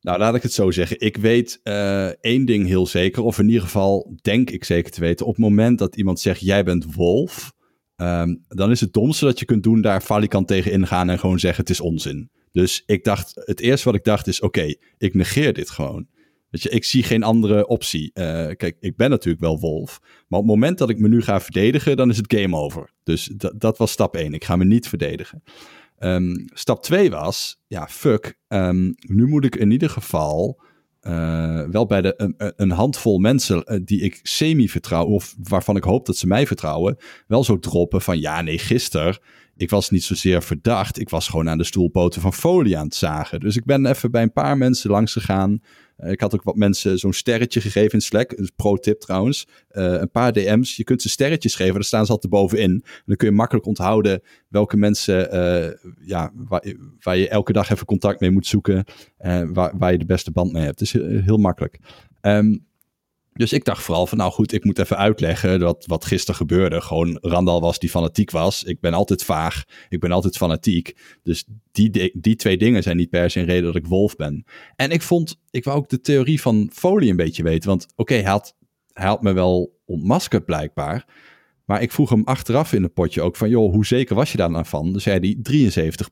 Speaker 1: Nou, laat ik het zo zeggen. Ik weet eh, één ding heel zeker, of in ieder geval denk ik zeker te weten. Op het moment dat iemand zegt, jij bent wolf, ehm, dan is het domste dat je kunt doen daar falikant tegen ingaan en gewoon zeggen, het is onzin. Dus ik dacht, het eerste wat ik dacht is, oké, ik negeer dit gewoon. Weet je, ik zie geen andere optie. Eh, kijk, ik ben natuurlijk wel wolf. Maar op het moment dat ik me nu ga verdedigen, dan is het game over. Dus dat- was stap één. Ik ga me niet verdedigen. Ehm, stap 2 was, ja, fuck. ehm, nu moet ik in ieder geval eh, wel bij de, een, een- een handvol mensen eh, die ik semi-vertrouw, of waarvan ik hoop dat ze mij vertrouwen, wel zo droppen van, ja, nee, gisteren, ik was niet zozeer verdacht. Ik was gewoon aan de stoelpoten van folie aan het zagen. Dus ik ben even bij een paar mensen langs gegaan. Eh, ik had ook wat mensen zo'n sterretje gegeven in Slack. Een pro-tip trouwens. Eh, een paar DM's. Je kunt ze sterretjes geven. Daar staan ze altijd bovenin. En dan kun je makkelijk onthouden welke mensen eh, ja, waar, waar je elke dag even contact mee moet zoeken. waar, waar je de beste band mee hebt. Dus heel, heel makkelijk. Ehm, dus ik dacht vooral van, nou goed, ik moet even uitleggen wat, wat gisteren gebeurde. Gewoon Randal was die fanatiek was. Ik ben altijd vaag. Ik ben altijd fanatiek. Dus die, di- die twee dingen zijn niet per se een reden dat ik wolf ben. En ik vond, ik wou ook de theorie van Foley een beetje weten. Want oké, hij, had, hij had me wel ontmaskerd blijkbaar. Maar ik vroeg hem achteraf in het potje ook van, joh, hoe zeker was je daar nou van? Dan zei hij 73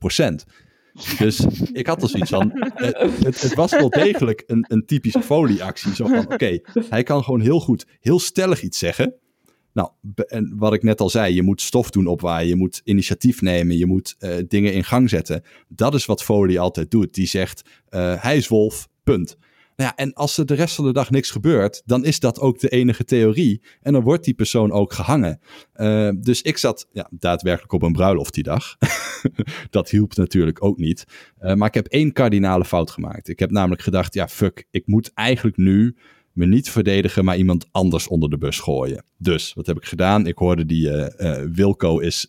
Speaker 1: Dus ik had er zoiets van, eh, het, het was wel degelijk een, een typische folieactie. Zo van, oké, hij kan gewoon heel goed, heel stellig iets zeggen. Nou, en wat ik net al zei, je moet stof doen opwaaien, je moet initiatief nemen, je moet eh, dingen in gang zetten. Dat is wat Folie altijd doet. Die zegt, eh, hij is wolf, punt. Nou ja, en als er de rest van de dag niks gebeurt, dan is dat ook de enige theorie. En dan wordt die persoon ook gehangen. Eh, dus ik zat ja, daadwerkelijk op een bruiloft die dag. [LAUGHS] dat hielp natuurlijk ook niet. Eh, maar ik heb één kardinale fout gemaakt. Ik heb namelijk gedacht, ja fuck, ik moet eigenlijk nu me niet verdedigen, maar iemand anders onder de bus gooien. Dus, wat heb ik gedaan? Ik hoorde die eh, Wilco is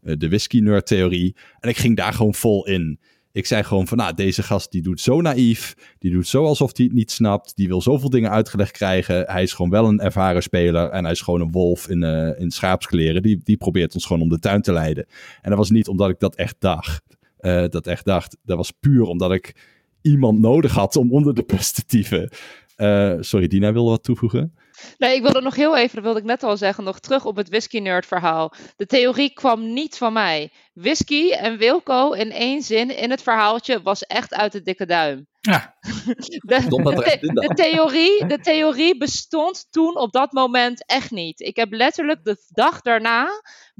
Speaker 1: de whisky-nerd theorie. En ik ging daar gewoon vol in. Ik zei gewoon van, nou, deze gast die doet zo naïef. Die doet zo alsof hij het niet snapt. Die wil zoveel dingen uitgelegd krijgen. Hij is gewoon wel een ervaren speler. En hij is gewoon een wolf in, eh, in schaapskleren. Die, die probeert ons gewoon om de tuin te leiden. En dat was niet omdat ik dat echt dacht. eh, dat echt dacht. Dat was puur omdat ik iemand nodig had om onder de bus te tieven. Eh, sorry, Dina wil wat toevoegen.
Speaker 7: Nee, ik wilde nog heel even, dat wilde ik net al zeggen, nog terug op het whisky nerd verhaal. De theorie kwam niet van mij. Whisky en Wilco in één zin in het verhaaltje was echt uit de dikke duim.
Speaker 2: Ja. [LAUGHS]
Speaker 7: De theorie, de theorie bestond toen op dat moment echt niet. Ik heb letterlijk de dag daarna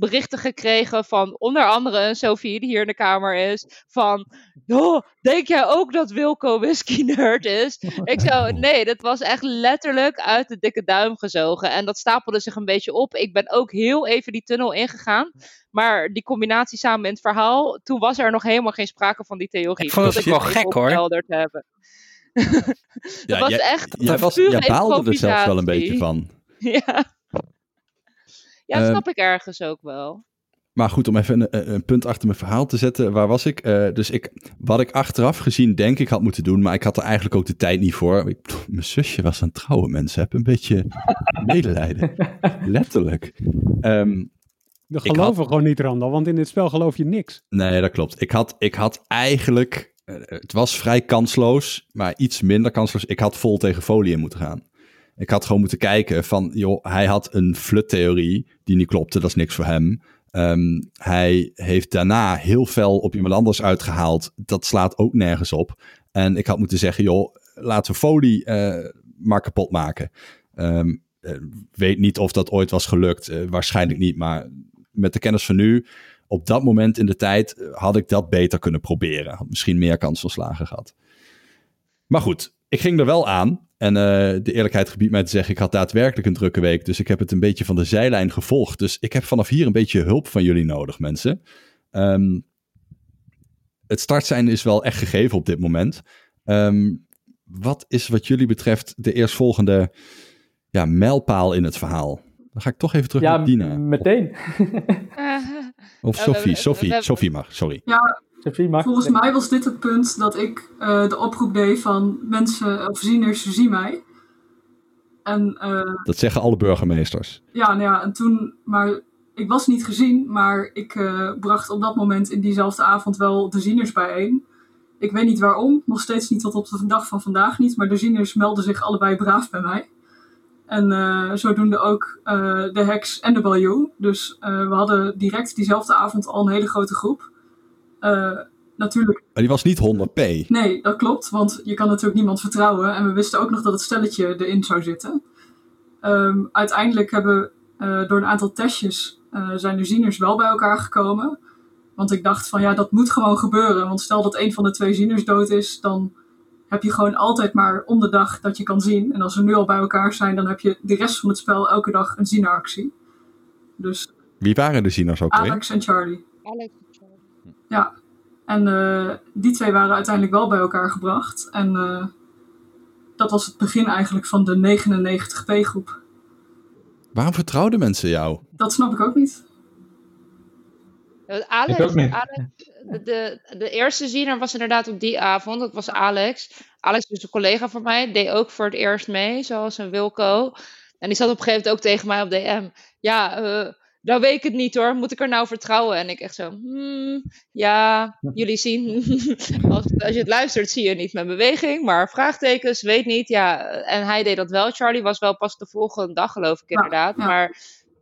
Speaker 7: berichten gekregen van onder andere een Sophie die hier in de kamer is. Van, oh, denk jij ook dat Wilco whisky [LAUGHS] nerd is? Ik zo, [LAUGHS] nee, dat was echt letterlijk uit de dikke duim gezogen. En dat stapelde zich een beetje op. Ik ben ook heel even die tunnel ingegaan. Maar die combinatie samen in het verhaal, toen was er nog helemaal geen sprake van die theorie.
Speaker 2: Ik vond het
Speaker 7: Dat
Speaker 2: ook wel gek, hoor.
Speaker 7: hebben. [LAUGHS] dat was
Speaker 1: jij,
Speaker 7: echt
Speaker 1: jij, was,
Speaker 7: pure
Speaker 1: jij baalde er zelfs wel een beetje van.
Speaker 7: Ja. Ja, dat
Speaker 1: Ehm,
Speaker 7: snap ik ergens ook wel.
Speaker 1: Maar goed, om even een, een punt achter mijn verhaal te zetten. Waar was ik? Eh, dus ik, wat ik achteraf gezien denk ik had moeten doen, maar ik had er eigenlijk ook de tijd niet voor. Ik, pff, mijn zusje was aan het trouwen, mensen. Heb een beetje [LAUGHS] medelijden. Letterlijk. Ehm,
Speaker 3: Dat
Speaker 1: Ik
Speaker 3: geloven
Speaker 1: had-
Speaker 3: gewoon niet, Randal, want in dit spel geloof je niks.
Speaker 1: nee, dat klopt. Ik had, ik had eigenlijk, eh, het was vrij kansloos, maar iets minder kansloos. Ik had vol tegen folie in moeten gaan. Ik had gewoon moeten kijken van, joh, hij had een fluttheorie die niet klopte. Dat is niks voor hem. Ehm, hij heeft daarna heel fel op iemand anders uitgehaald. Dat slaat ook nergens op. En ik had moeten zeggen, joh, laten we folie eh, maar kapot maken. Eh, weet niet of dat ooit was gelukt. Eh, waarschijnlijk niet, maar met de kennis van nu, op dat moment in de tijd, had ik dat beter kunnen proberen. Had misschien meer kans van slagen gehad. Maar goed, ik ging er wel aan. En eh, de eerlijkheid gebiedt mij te zeggen, ik had daadwerkelijk een drukke week. Dus ik heb het een beetje van de zijlijn gevolgd. Dus ik heb vanaf hier een beetje hulp van jullie nodig, mensen. Ehm, het startsein is wel echt gegeven op dit moment. Ehm, wat is wat jullie betreft de eerstvolgende ja, mijlpaal in het verhaal? Dan ga ik toch even terug
Speaker 8: Ja,
Speaker 1: naar Dina.
Speaker 8: meteen. [LAUGHS]
Speaker 1: Of
Speaker 7: we-
Speaker 1: Sophie, Sophie, Sophie mag, sorry.
Speaker 4: Ja. Volgens mij was dit het punt dat ik eh, de oproep deed van mensen of zieners, zie mij. En eh,
Speaker 1: Dat zeggen alle burgemeesters.
Speaker 4: ja, nou ja, en toen, maar ik was niet gezien, maar ik eh, bracht op dat moment in diezelfde avond wel de zieners bijeen. Ik weet niet waarom, nog steeds niet tot op de dag van vandaag niet, maar de zieners melden zich allebei braaf bij mij. En eh, zodoende ook eh, de heks en de baljoe. Dus eh, we hadden direct diezelfde avond al een hele grote groep. Eh, natuurlijk
Speaker 1: Maar die was niet 100p.
Speaker 4: Nee, dat klopt, want je kan natuurlijk niemand vertrouwen. En we wisten ook nog dat het stelletje erin zou zitten. Ehm, uiteindelijk hebben eh, door een aantal testjes eh, zijn de zieners wel bij elkaar gekomen. Want ik dacht van ja, dat moet gewoon gebeuren. Want stel dat een van de twee zieners dood is, dan heb je gewoon altijd maar om de dag dat je kan zien. En als ze nu al bij elkaar zijn, dan heb je de rest van het spel elke dag een zieneractie. Dus
Speaker 1: Wie waren de zieners ook weer?
Speaker 4: Alex en Charlie.
Speaker 7: Alex.
Speaker 4: Ja, en eh, die twee waren uiteindelijk wel bij elkaar gebracht. En eh, dat was het begin eigenlijk van de 99p-groep.
Speaker 1: Waarom vertrouwden mensen jou?
Speaker 4: Dat snap ik ook niet.
Speaker 7: Ja, Alex,
Speaker 6: Ik ook niet.
Speaker 7: Alex de, de, de eerste ziener was inderdaad op die avond. Dat was Alex. Alex is een collega van mij. Deed ook voor het eerst mee, zoals een Wilco. En die zat op een gegeven moment ook tegen mij op DM. Ja, eh nou weet ik het niet hoor. Moet ik er nou vertrouwen? En ik echt zo, hmm, ja, [LAUGHS] jullie zien. [LAUGHS] als, als je het luistert zie je niet mijn beweging. Maar vraagtekens, weet niet. Ja, en hij deed dat wel. Charlie was wel pas de volgende dag geloof ik inderdaad.
Speaker 4: ja.
Speaker 7: Maar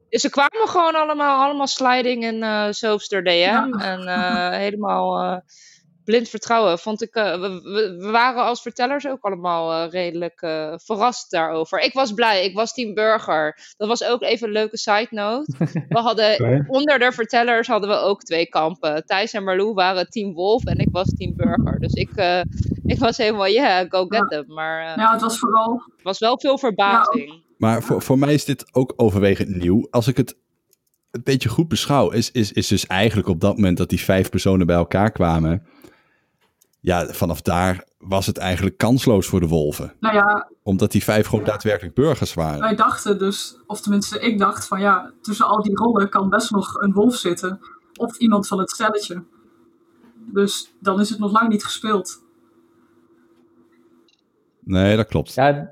Speaker 7: dus ze kwamen gewoon allemaal, allemaal sliding en eh soapster DM.
Speaker 4: Ja.
Speaker 7: En eh, helemaal eh, blind vertrouwen. Vond ik, eh, we, waren als vertellers ook allemaal eh, redelijk eh, verrast daarover. Ik was blij, ik was team burger. Dat was ook even een leuke side note. [LAUGHS] We hadden onder de vertellers hadden we ook twee kampen. Thijs en Marlou waren team wolf en ik was team burger. Dus ik, eh, [LAUGHS] ik was helemaal, yeah, go get them. Maar
Speaker 4: Ja, het was vooral...
Speaker 7: het was wel veel verbazing.
Speaker 1: Maar voor, voor mij is dit ook overwegend nieuw. Als ik het een beetje goed beschouw, is, is, is dus eigenlijk op dat moment dat die vijf personen bij elkaar kwamen. Ja, vanaf daar was het eigenlijk kansloos voor de wolven.
Speaker 4: Nou ja,
Speaker 1: Omdat die vijf gewoon daadwerkelijk burgers waren.
Speaker 4: wij dachten dus... Of tenminste, ik dacht van ja, tussen al die rollen kan best nog een wolf zitten. Of iemand van het stelletje. Dus dan is het nog lang niet gespeeld.
Speaker 1: Nee, dat klopt.
Speaker 8: Ja,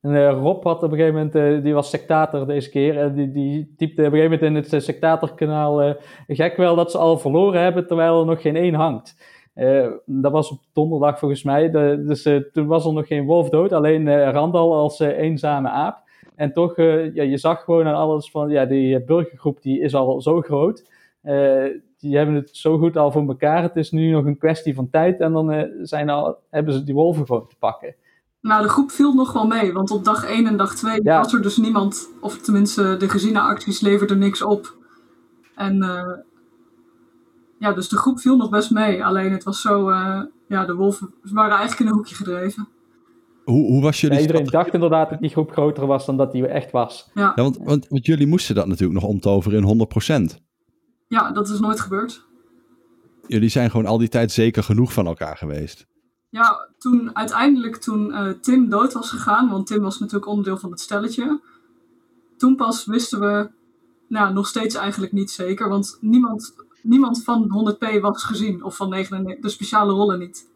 Speaker 8: en eh, Rob had op een gegeven moment, eh, die was sectator deze keer. En die, die typte op een gegeven moment in het uh, sectatorkanaal. eh, gek wel dat ze al verloren hebben terwijl er nog geen één hangt. Eh, dat was op donderdag volgens mij. De, dus eh, toen was er nog geen wolf dood, alleen eh, Randal als eenzame aap. En toch, ja, je zag gewoon aan alles van, ja, die burgergroep die is al zo groot. Die hebben het zo goed al voor elkaar. Het is nu nog een kwestie van tijd en dan zijn al, hebben ze die wolven gewoon te pakken.
Speaker 4: Nou, de groep viel nog wel mee, want op dag 1 en dag 2
Speaker 8: Ja.
Speaker 4: was er dus niemand, of tenminste de gezinnenacties leverden niks op. En ja, dus de groep viel nog best mee, alleen het was zo, eh, ja, de wolven waren eigenlijk in een hoekje gedreven.
Speaker 1: Hoe, hoe was
Speaker 8: Ja,
Speaker 1: jullie
Speaker 8: iedereen
Speaker 1: strategie?
Speaker 8: dacht inderdaad dat die groep groter was dan dat die echt was.
Speaker 4: Ja,
Speaker 1: Ja, want, want, want jullie moesten dat natuurlijk nog omtoveren in 100%.
Speaker 4: ja dat is nooit gebeurd.
Speaker 1: Jullie zijn gewoon al die tijd zeker genoeg van elkaar geweest.
Speaker 4: Ja, toen uiteindelijk toen eh, Tim dood was gegaan, want Tim was natuurlijk onderdeel van het stelletje. Toen pas wisten we nou, nog steeds eigenlijk niet zeker. Want niemand, niemand van 100p was gezien. Of van 99, de speciale rollen niet.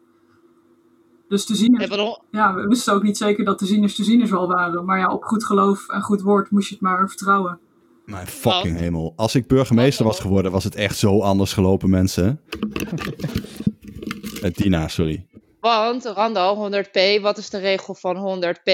Speaker 4: Dus de zieners, ja, we wisten ook niet zeker dat de zieners de zieners wel waren. Maar ja, op goed geloof en goed woord moest je het maar vertrouwen.
Speaker 1: Mijn fucking hemel. Als ik burgemeester was geworden, was het echt zo anders gelopen, mensen. [LAUGHS] Dina, sorry.
Speaker 7: Want, Randal, 100p, wat is de regel van 100p?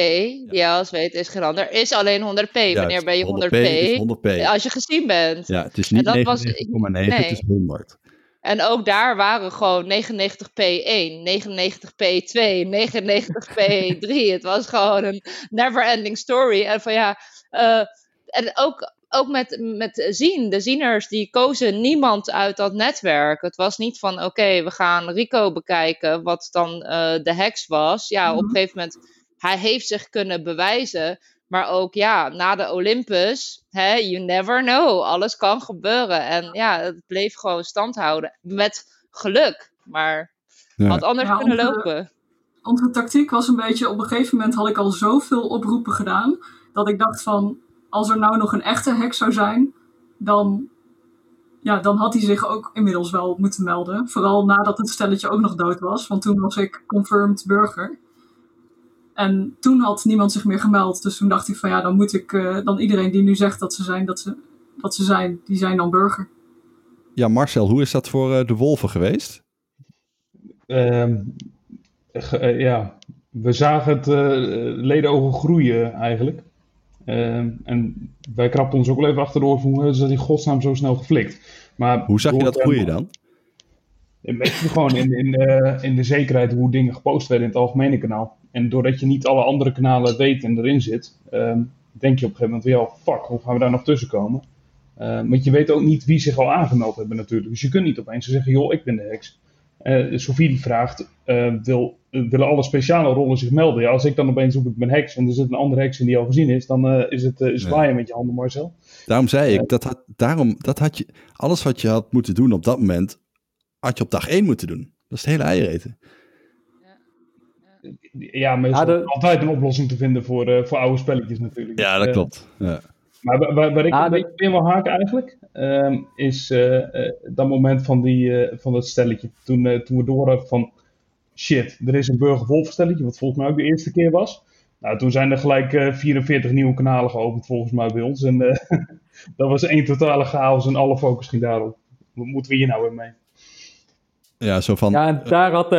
Speaker 7: Ja, als weet is geen ander. Is alleen 100p. Wanneer ben je 100p?
Speaker 1: 100p?
Speaker 7: Als je gezien bent.
Speaker 1: Ja, het is niet 99,9, nee. het is 100.
Speaker 7: En ook daar waren gewoon 99p1, 99p2, 99p3. het was gewoon een never-ending story. En van ja, uh, en ook ook met, met zien. De zieners die kozen niemand uit dat netwerk. Het was niet van oké, we gaan Rico bekijken, wat dan uh, de heks was. Ja, op een mhm. gegeven moment, hij heeft zich kunnen bewijzen. Maar ook ja, na de Olympus, hè, you never know. Alles kan gebeuren. En ja, het bleef gewoon stand houden. Met geluk. Maar ja. had anders ja, kunnen onze, lopen.
Speaker 4: Onze tactiek was een beetje, op een gegeven moment had ik al zoveel oproepen gedaan. Dat ik dacht van, als er nou nog een echte heks zou zijn, dan, ja, dan had hij zich ook inmiddels wel moeten melden. Vooral nadat het stelletje ook nog dood was, want toen was ik confirmed burger. En toen had niemand zich meer gemeld. Dus toen dacht ik van ja, dan moet ik, uh, dan iedereen die nu zegt dat ze zijn, dat ze, dat ze zijn, die zijn dan burger.
Speaker 1: Ja, Marcel, hoe is dat voor uh, de wolven geweest?
Speaker 6: Uh, ja, we zagen het ledenogen groeien eigenlijk. Ehm, en wij krapten ons ook wel even achter de oor van hoe is dat in godsnaam zo snel geflikt. Maar
Speaker 1: hoe zag je dat groeien dan?
Speaker 6: Gewoon in, in, de, in de zekerheid hoe dingen gepost werden in het algemene kanaal. En doordat je niet alle andere kanalen weet en erin zit, ehm, denk je op een gegeven moment weer, oh fuck, hoe gaan we daar nog tussen komen? Uh, want je weet ook niet wie zich al aangemeld hebben natuurlijk. Dus je kunt niet opeens zeggen, joh, ik ben de heks. Uh, Sophie die vraagt, uh, wil, willen alle speciale rollen zich melden? Ja, als ik dan opeens zoek ik ben heks en er zit een andere heks in die al gezien is, dan is het uh, zwaaien met je handen Marcel.
Speaker 1: Daarom zei ik, dat had, daarom, dat had je, alles wat je had moeten doen op dat moment, had je op dag één moeten doen. Dat is het hele eieren
Speaker 6: ja, maar er is altijd een oplossing te vinden voor, uh, voor oude spelletjes natuurlijk.
Speaker 1: Ja, dat klopt. Ja.
Speaker 6: Maar waar, waar ik ah, een beetje in wil haken eigenlijk, um, is uh, uh, dat moment van, die, van dat stelletje. Toen, toen we door hadden van, shit, er is een burger stelletje, wat volgens mij ook de eerste keer was. Nou, toen zijn er gelijk 44 nieuwe kanalen geopend volgens mij bij ons. En [LAUGHS] dat was één totale chaos en alle focus ging daarop. Wat moeten we hier nou weer mee?
Speaker 1: Ja, zo van...
Speaker 8: Ja, en daar had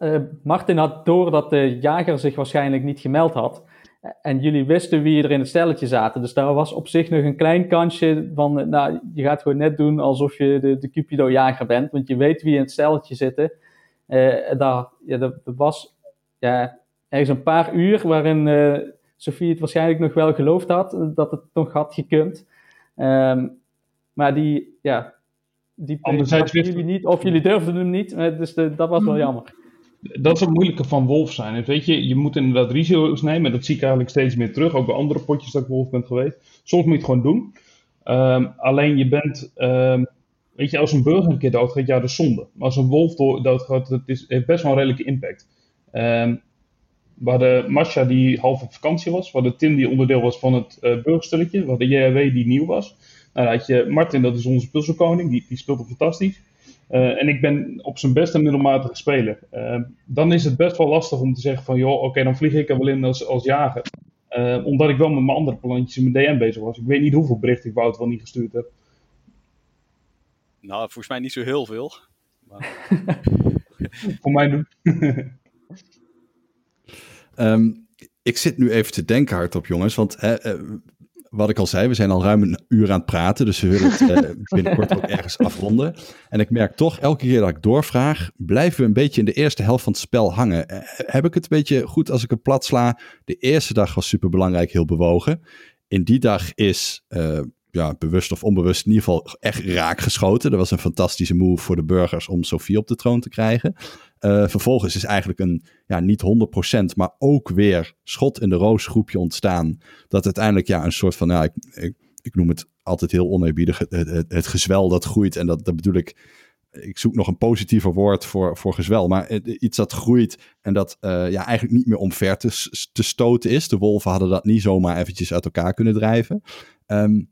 Speaker 8: uh, Martin had door dat de jager zich waarschijnlijk niet gemeld had. En jullie wisten wie er in het stelletje zaten. Dus daar was op zich nog een klein kansje van, eh, nou, je gaat gewoon net doen alsof je de, de Cupido-jager bent. Want je weet wie in het stelletje zitten. Uh, daar, ja, dat, was ja, ergens een paar uur waarin uh, Sofie het waarschijnlijk nog wel geloofd had dat het nog had gekund. Um, maar die, ja, die
Speaker 6: Anderzijds
Speaker 8: jullie niet, of jullie durfden hem niet. Dus de, dat was wel mhm. jammer
Speaker 6: dat is het moeilijke van wolf zijn. weet je, je moet inderdaad risico's nemen. En dat zie ik eigenlijk steeds meer terug. Ook bij andere potjes dat ik wolf ben geweest. Soms moet je het gewoon doen. Um, alleen je bent, um, weet je, als een burger een keer doodgaat, ja, dat is zonde. Maar als een wolf doodgaat, dat is, heeft best wel een redelijke impact. Um, we hadden Masha die half op vakantie was. We hadden Tim die onderdeel was van het uh, burgerstelletje. We hadden JRW die nieuw was. Nou, dan had je Martin, dat is onze puzzelkoning. Die, die speelde fantastisch. Uh, en ik ben op zijn best een middelmatige speler. Uh, dan is het best wel lastig om te zeggen van, joh, oké, dan vlieg ik er wel in als, als jager. Uh, omdat ik wel met mijn andere plantjes in mijn DM bezig was. Ik weet niet hoeveel berichten ik Wout wel niet gestuurd heb.
Speaker 5: Nou, volgens mij niet zo heel veel. Maar... [LAUGHS]
Speaker 6: Voor mij doen.
Speaker 1: um, [LAUGHS] ik zit nu even te denken hardop, jongens. Want wat ik al zei, we zijn al ruim een uur aan het praten, dus we willen het uh, [LAUGHS] binnenkort ook ergens afronden. En ik merk toch, elke keer dat ik doorvraag, blijven we een beetje in de eerste helft van het spel hangen. Uh, heb ik het een beetje goed als ik het plat sla? De eerste dag was super belangrijk, heel bewogen. In die dag is, uh, ja, bewust of onbewust, in ieder geval echt raak geschoten. Dat was een fantastische move voor de burgers om Sofie op de troon te krijgen. Uh, vervolgens is eigenlijk een, ja, niet 100%, maar ook weer schot in de roos groepje ontstaan. Dat uiteindelijk, ja, een soort van, ja, ik, ik, noem het altijd heel oneerbiedig, het, het, het, gezwel dat groeit. En dat, dat bedoel ik, ik zoek nog een positiever woord voor, voor gezwel. Maar iets dat groeit en dat uh, ja, eigenlijk niet meer omver te, te stoten is. De wolven hadden dat niet zomaar eventjes uit elkaar kunnen drijven. Um,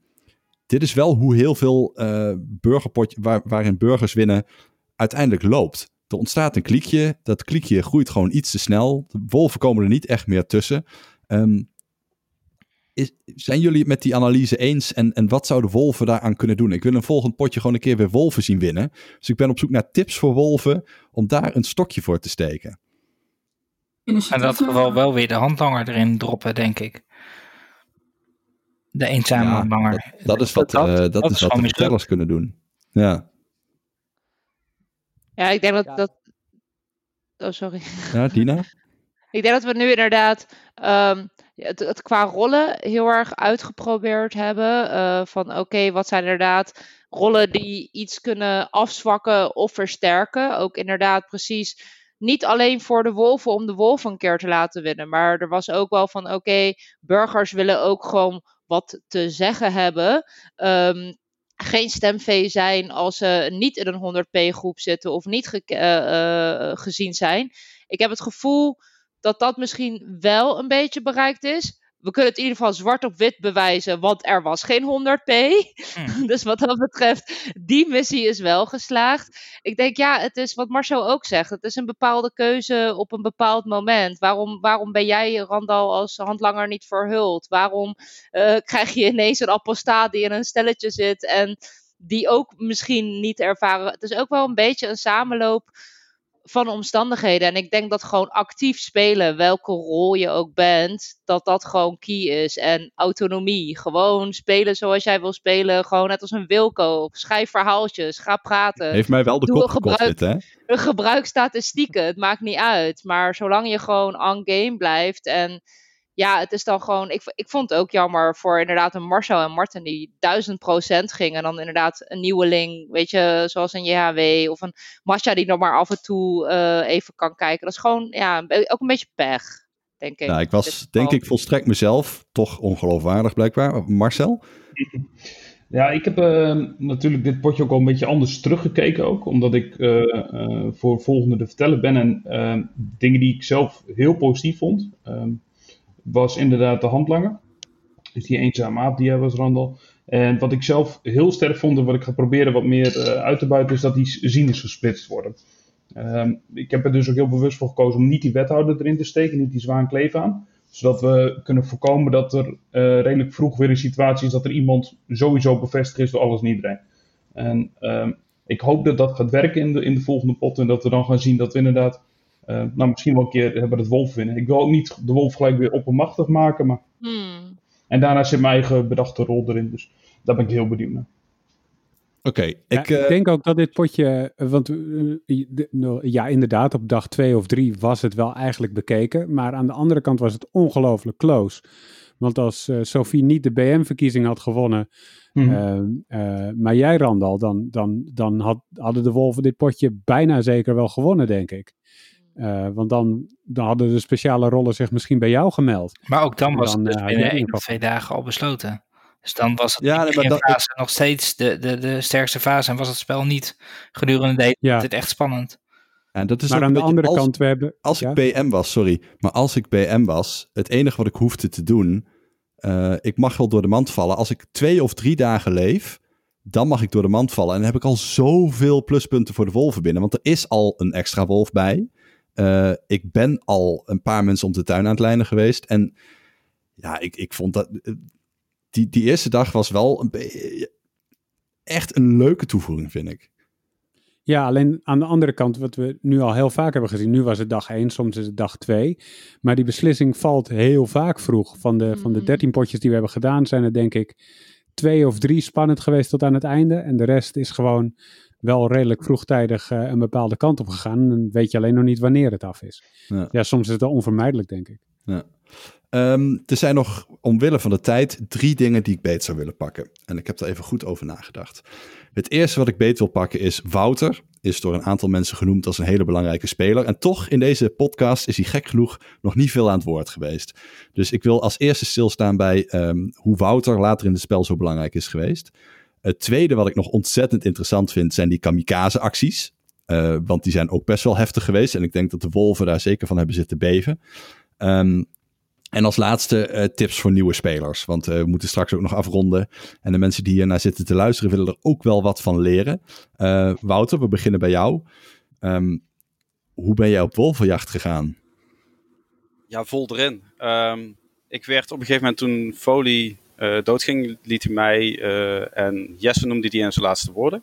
Speaker 1: dit is wel hoe heel veel uh, burgerpotje, waar, waarin burgers winnen, uiteindelijk loopt. Er ontstaat een kliekje, dat kliekje groeit gewoon iets te snel. De wolven komen er niet echt meer tussen. Is, zijn jullie het met die analyse eens? En, en wat zouden wolven daaraan kunnen doen? Ik wil een volgend potje gewoon een keer weer wolven zien winnen. Dus ik ben op zoek naar tips voor wolven om daar een stokje voor te steken.
Speaker 2: In dat geval wel weer de handlanger erin droppen, denk ik. De eenzame ja, handlanger.
Speaker 1: Dat, dat, is wat, dat, uh, dat, dat is wat de vertellers kunnen doen. Ja.
Speaker 7: Ja, ik denk dat dat. Oh, sorry.
Speaker 1: Ja, Dina? [LAUGHS]
Speaker 7: ik denk dat we nu inderdaad. Um, het, het, qua rollen heel erg uitgeprobeerd hebben. Uh, van oké, wat zijn inderdaad rollen die iets kunnen afzwakken of versterken. Ook inderdaad precies niet alleen voor de wolven om de wolven een keer te laten winnen. Maar er was ook wel van oké, burgers willen ook gewoon wat te zeggen hebben. Um, geen stemvee zijn als ze niet in een 100p groep zitten of niet ge uh, uh, gezien zijn. Ik heb het gevoel dat dat misschien wel een beetje bereikt is. We kunnen het in ieder geval zwart op wit bewijzen, want er was geen 100p. Hmm. [LAUGHS] Dus wat dat betreft, die missie is wel geslaagd. Ik denk, ja, het is wat Marcel ook zegt. Het is een bepaalde keuze op een bepaald moment. Waarom, waarom ben jij, Randal, als handlanger niet verhuld? Waarom uh, krijg je ineens een apostaat die in een stelletje zit en die ook misschien niet ervaren? Het is ook wel een beetje een samenloop van omstandigheden. En ik denk dat gewoon actief spelen, welke rol je ook bent, dat dat gewoon key is. En autonomie. Gewoon spelen zoals jij wil spelen. Gewoon net als een Wilco. Schrijf verhaaltjes. Ga praten.
Speaker 1: Heeft mij wel de Doe kop gebruik, hè?
Speaker 7: Gebruik statistieken. Het maakt niet uit. Maar zolang je gewoon on game blijft en ja, het is dan gewoon. Ik, ik vond het ook jammer voor inderdaad een Marcel en Martin die duizend procent gingen. En dan inderdaad een nieuweling, weet je, zoals een JHW of een Masha die nog maar af en toe uh, even kan kijken. Dat is gewoon, ja, ook een beetje pech, denk ik.
Speaker 1: Ja, ik was denk ik volstrekt mezelf toch ongeloofwaardig blijkbaar. Marcel? [LAUGHS]
Speaker 6: Ja, ik heb uh, natuurlijk dit potje ook al een beetje anders teruggekeken ook. Omdat ik uh, uh, voor volgende te vertellen ben. En dingen die ik zelf heel positief vond. Ehm, was inderdaad de handlanger. Dus die eenzame aap die jij was, Randal. En wat ik zelf heel sterk vond en wat ik ga proberen wat meer uh, uit te buiten, is dat die zieners gesplitst worden. Um, ik heb er dus ook heel bewust voor gekozen om niet die wethouder erin te steken, niet die zwaan kleef aan. Zodat we kunnen voorkomen dat er uh, redelijk vroeg weer een situatie is dat er iemand sowieso bevestigd is door alles en iedereen. En um, ik hoop dat dat gaat werken in de, in de volgende pot en dat we dan gaan zien dat we inderdaad uh, nou, misschien wel een keer hebben het wolf winnen. Ik wil ook niet de wolf gelijk weer oppermachtig maken. Maar... Hmm. En daarna zit mijn eigen bedachte rol erin. Dus daar ben ik heel benieuwd naar.
Speaker 1: Oké,
Speaker 3: ik, ja, ik, eh, denk ook dat dit potje, eh, want ja, inderdaad, op dag twee of drie was het wel eigenlijk bekeken. Maar aan de andere kant was het ongelooflijk close. Want als uh, Sophie niet de BM-verkiezing had gewonnen, hmm. maar jij Randal, dan, dan, dan had, hadden de Wolven dit potje bijna zeker wel gewonnen, denk ik. Uh, want dan, dan hadden de speciale rollen zich misschien bij jou gemeld.
Speaker 2: Maar ook dan was dan, het dus uh, binnen één of twee dagen al besloten. Dus dan was het ja, nee, dat, fase nog steeds de, de, de sterkste fase. En was het spel niet gedurende de ja. het echt spannend.
Speaker 1: En dat is
Speaker 3: maar aan de andere kant, we hebben...
Speaker 1: Als ik BM was, sorry. Maar als ik BM was, het enige wat ik hoefde te doen... Uh, ik mag wel door de mand vallen. Als ik twee of drie dagen leef, dan mag ik door de mand vallen. En dan heb ik al zoveel pluspunten voor de wolven binnen. Want er is al een extra wolf bij. Uh, ik ben al een paar mensen om de tuin aan het lijnen geweest. En ja, ik, ik vond dat. Eh, die, die eerste dag was wel een echt een leuke toevoeging, vind ik.
Speaker 3: Ja, alleen aan de andere kant, wat we nu al heel vaak hebben gezien. Nu was het dag 1, soms is het dag 2. Maar die beslissing valt heel vaak vroeg. Van de, van de 13 mm. potjes die we hebben gedaan, zijn er denk ik twee of drie spannend geweest tot aan het einde. En de rest is gewoon wel redelijk vroegtijdig uh, een bepaalde kant op gegaan. Dan weet je alleen nog niet wanneer het af is. Ja, ja soms is het onvermijdelijk, denk ik.
Speaker 1: Ja. Um, er zijn nog, omwille van de tijd, drie dingen die ik beet zou willen pakken. En ik heb er even goed over nagedacht. Het eerste wat ik beet wil pakken is Wouter. Is door een aantal mensen genoemd als een hele belangrijke speler. En toch in deze podcast is hij gek genoeg nog niet veel aan het woord geweest. Dus ik wil als eerste stilstaan bij um, hoe Wouter later in het spel zo belangrijk is geweest. Het tweede wat ik nog ontzettend interessant vind zijn die kamikaze-acties. Uh, want die zijn ook best wel heftig geweest. En ik denk dat de wolven daar zeker van hebben zitten beven. Um, En als laatste eh, tips voor nieuwe spelers. Want we moeten straks ook nog afronden. En de mensen die hiernaar zitten te luisteren willen er ook wel wat van leren. Wouter, we beginnen bij jou. Um, hoe ben jij op wolvenjacht gegaan?
Speaker 5: Ja, vol erin. Um, ik werd op een gegeven moment toen Foley uh, doodging, liet hij mij uh, en Jesse noemde die in zijn laatste woorden.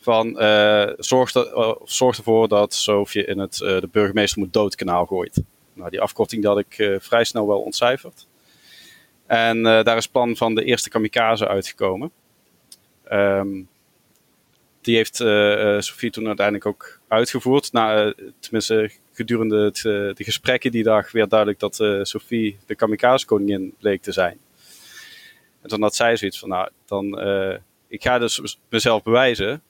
Speaker 5: Van uh, zorg, de, zorg ervoor dat Sofie in het de burgemeester moet doodkanaal gooit. Nou, die afkorting had ik vrij snel wel ontcijferd. En daar is plan van de eerste kamikaze uitgekomen. Um, die heeft Sofie toen uiteindelijk ook uitgevoerd. Nou, tenminste, gedurende het, de gesprekken die dag werd duidelijk dat Sophie de kamikaze koningin bleek te zijn. En toen had zij zoiets van, nou, dan, uh, ik ga dus mezelf bewijzen,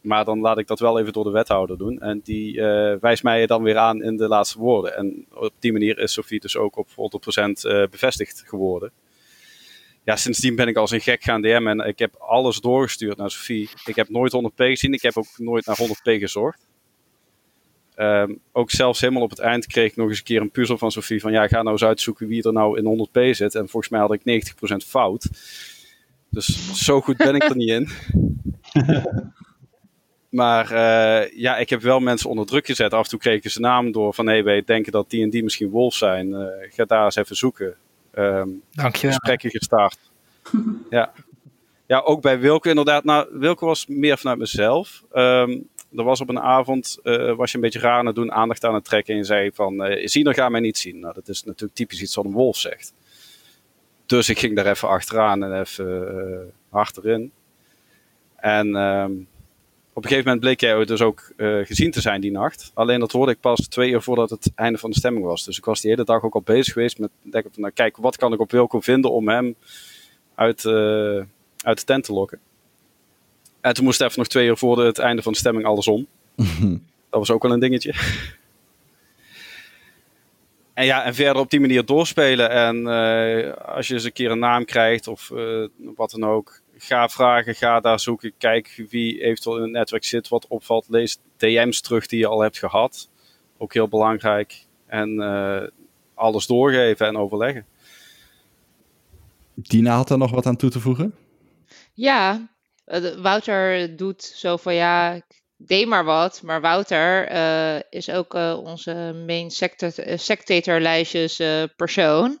Speaker 5: maar dan laat ik dat wel even door de wethouder doen. En die uh, wijst mij dan weer aan in de laatste woorden. En op die manier is Sophie dus ook op 100% uh, eh, bevestigd geworden. Ja, sindsdien ben ik als een gek gaan DM en ik heb alles doorgestuurd naar Sophie. Ik heb nooit 100p gezien, ik heb ook nooit naar 100p gezorgd. Um, ook zelfs helemaal op het eind kreeg ik nog eens een keer een puzzel van Sophie. Van ja, ga nou eens uitzoeken wie er nou in 100p zit. En volgens mij had ik 90% fout. Dus zo goed ben ik er niet in. [LAUGHS] maar uh, ja, ik heb wel mensen onder druk gezet. Af en toe kreeg ik zijn naam door van hé, hey, wij denken dat die en die misschien wolf zijn. Uh, ga daar eens even zoeken. Um,
Speaker 2: Dank je.
Speaker 5: Gesprekken gestart. [LAUGHS] ja. ja, ook bij Wilke inderdaad. Nou, Wilke was meer vanuit mezelf. Um, er was op een avond, uh, was je een beetje raar aan het doen, aandacht aan het trekken. En zei van, uh, zien er ga mij niet zien. Nou, dat is natuurlijk typisch iets wat een wolf zegt. Dus ik ging daar even achteraan en even uh, hard erin. En ehm, op een gegeven moment bleek jij dus ook gezien te zijn die nacht. Alleen dat hoorde ik pas twee uur voordat het einde van de stemming was. Dus ik was die hele dag ook al bezig geweest met denken van, nou, kijk, wat kan ik op Wilco vinden om hem uit, uit de tent te lokken. En toen moest even nog twee uur voor het einde van de stemming alles om. [LAUGHS] dat was ook wel een dingetje. en ja, en verder op die manier doorspelen. En uh, als je eens een keer een naam krijgt of uh, wat dan ook, ga vragen, ga daar zoeken. Kijk wie eventueel in het netwerk zit, wat opvalt. Lees DM's terug die je al hebt gehad. Ook heel belangrijk. En uh, alles doorgeven en overleggen.
Speaker 1: Dina had er nog wat aan toe te voegen?
Speaker 7: Ja, Wouter doet zo van ja, deed maar wat. Maar Wouter uh, is ook uh, onze main sectator lijstjes persoon.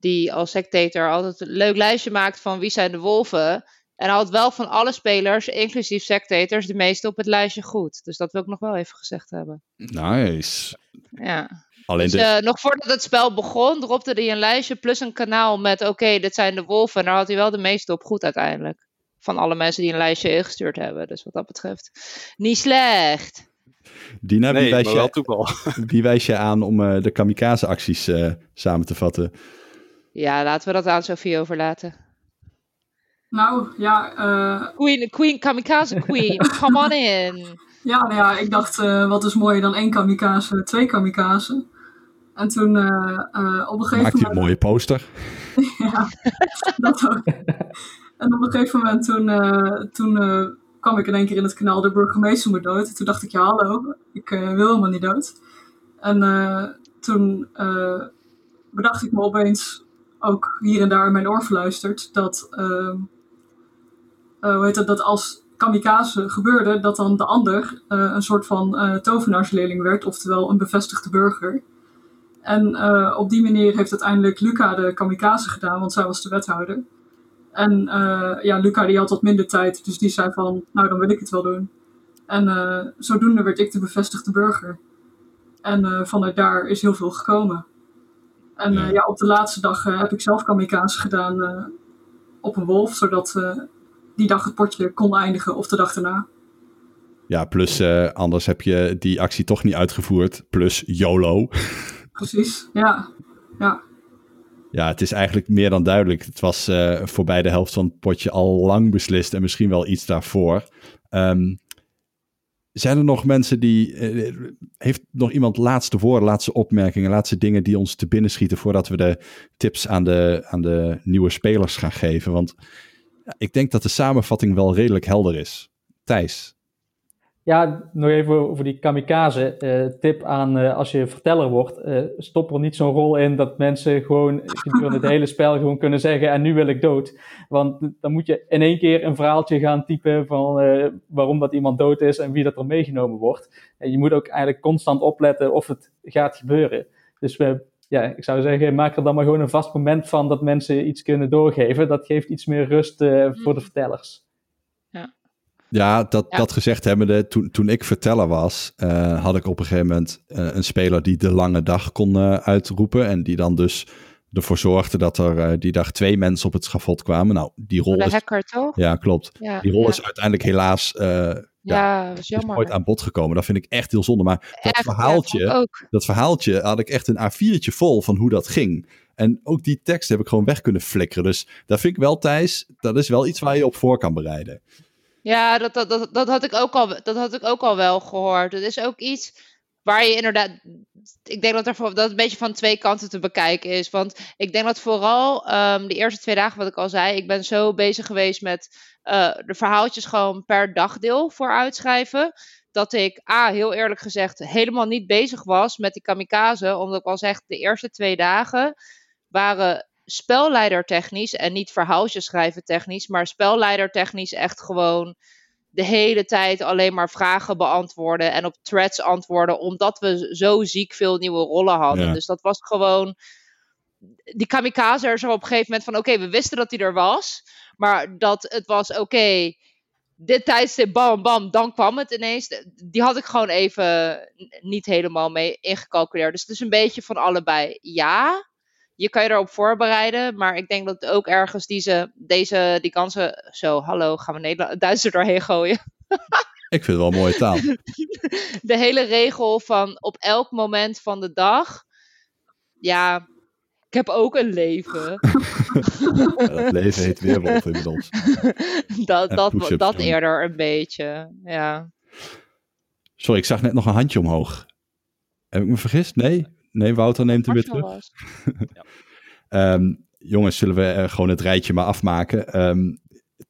Speaker 7: Die als sectator altijd een leuk lijstje maakt van wie zijn de wolven. En had wel van alle spelers, inclusief sectators, de meeste op het lijstje goed. Dus dat wil ik nog wel even gezegd hebben.
Speaker 1: Nice.
Speaker 7: Ja. Alleen dus, de... nog voordat het spel begon, dropte hij een lijstje plus een kanaal met: oké, dit zijn de wolven. En daar had hij wel de meeste op goed uiteindelijk van alle mensen die een lijstje ingestuurd hebben. Dus wat dat betreft, niet slecht.
Speaker 1: Dina, wie, wijs je, [LAUGHS] wie wijs je aan om uh, de kamikaze-acties uh, samen te vatten?
Speaker 7: Ja, laten we dat aan Sofie overlaten.
Speaker 4: Nou, ja... Uh...
Speaker 7: Queen, queen, kamikaze queen, [LAUGHS] come on in.
Speaker 4: Ja, nou ja, ik dacht, wat is mooier dan één kamikaze, twee kamikaze. En toen op een gegeven
Speaker 1: Maakt
Speaker 4: moment...
Speaker 1: een mooie poster. [LAUGHS]
Speaker 4: ja, dat ook. En op een gegeven moment toen, uh, toen uh, kwam ik in één keer in het kanaal de burgemeester moet dood. En toen dacht ik, ja hallo, ik uh, wil helemaal niet dood. En toen bedacht ik me opeens, ook hier en daar in mijn oor verluisterd, dat, hoe heet het, dat als kamikaze gebeurde, dat dan de ander een soort van tovenaarsleerling werd, oftewel een bevestigde burger. En op die manier heeft uiteindelijk Luca de kamikaze gedaan, want zij was de wethouder. En uh, ja, Luca die had wat minder tijd, dus die zei van, nou dan wil ik het wel doen. En uh, zodoende werd ik de bevestigde burger. En uh, vanuit daar is heel veel gekomen. En ja. ja op de laatste dag heb ik zelf kamikaze gedaan op een wolf, zodat die dag het potje kon eindigen of de dag daarna.
Speaker 1: Ja, plus anders heb je die actie toch niet uitgevoerd, plus YOLO. [LAUGHS]
Speaker 4: Precies, ja. ja
Speaker 1: ja, het is eigenlijk meer dan duidelijk. Het was uh, voorbij de helft van het potje al lang beslist en misschien wel iets daarvoor. Um, zijn er nog mensen die. Uh, heeft nog iemand laatste woorden, laatste opmerkingen, laatste dingen die ons te binnen schieten voordat we de tips aan de, aan de nieuwe spelers gaan geven? Want ik denk dat de samenvatting wel redelijk helder is. Thijs.
Speaker 8: Ja, nog even over die kamikaze. eh, tip aan eh, als je verteller wordt. eh, stop er niet zo'n rol in dat mensen gewoon gedurende het hele spel gewoon kunnen zeggen en nu wil ik dood. Want dan moet je in één keer een verhaaltje gaan typen van waarom dat iemand dood is en wie dat er meegenomen wordt. En je moet ook eigenlijk constant opletten of het gaat gebeuren. Dus we, ja, ik zou zeggen, maak er dan maar gewoon een vast moment van dat mensen iets kunnen doorgeven. Dat geeft iets meer rust voor de vertellers.
Speaker 1: Ja, dat,
Speaker 7: Ja.
Speaker 1: dat gezegd hebbende, toen, toen ik verteller was, eh, had ik op een gegeven moment eh, een speler die de lange dag kon eh, uitroepen. En die dan dus ervoor zorgde dat er die dag twee mensen op het schafot kwamen. Nou, die rol
Speaker 7: De
Speaker 1: is...
Speaker 7: hacker, toch?
Speaker 1: Ja, klopt.
Speaker 7: Ja,
Speaker 1: Die rol
Speaker 7: ja.
Speaker 1: is uiteindelijk helaas ja,
Speaker 7: is
Speaker 1: nooit aan bod gekomen. Dat vind ik echt heel zonde. Maar dat
Speaker 7: Echt,
Speaker 1: verhaaltje, dat verhaaltje had ik echt een A4'tje vol van hoe dat ging. En ook die tekst heb ik gewoon weg kunnen flikkeren. Dus dat vind ik wel, Thijs, dat is wel iets waar je op voor kan bereiden.
Speaker 7: Ja, dat, dat, dat, dat, had ik ook al, dat had ik ook al wel gehoord. Het is ook iets waar je inderdaad. Ik denk dat, er dat het een beetje van twee kanten te bekijken is. Want ik denk dat vooral ehm, de eerste twee dagen, wat ik al zei, ik ben zo bezig geweest met eh, de verhaaltjes gewoon per dagdeel voor uitschrijven. Dat ik, A, heel eerlijk gezegd, helemaal niet bezig was met die kamikaze. Omdat ik al zeg, de eerste twee dagen waren spelleidertechnisch en niet verhaaltjes schrijven technisch, maar spelleidertechnisch echt gewoon de hele tijd alleen maar vragen beantwoorden en op threads antwoorden, omdat we zo ziek veel nieuwe rollen hadden.
Speaker 1: Ja.
Speaker 7: Dus dat was gewoon. Die kamikaze er zo op een gegeven moment van: oké, we wisten dat hij er was, maar dat het was oké. dit tijdstip, bam, bam, dan kwam het ineens. Die had ik gewoon even niet helemaal mee ingecalculeerd. Dus het is een beetje van allebei. Ja, je kan je erop voorbereiden, maar ik denk dat ook ergens deze, deze die kansen. Zo, hallo, gaan we Nederland, Duits er doorheen gooien. [LAUGHS]
Speaker 1: Ik vind het wel een mooie taal.
Speaker 7: De hele regel van op elk moment van de dag. Ja, ik heb ook een leven. [LAUGHS]
Speaker 1: Ja, dat leven heet weerwolf inmiddels. [LAUGHS]
Speaker 7: dat
Speaker 1: Ja,
Speaker 7: dat, dat
Speaker 1: doen.
Speaker 7: eerder een beetje. Ja.
Speaker 1: Sorry, ik zag net nog een handje omhoog. Heb ik me vergist? Nee? Nee, Wouter neemt hem weer terug.
Speaker 7: was.
Speaker 1: Ehm, jongens, zullen we eh, gewoon het rijtje maar afmaken. Ehm,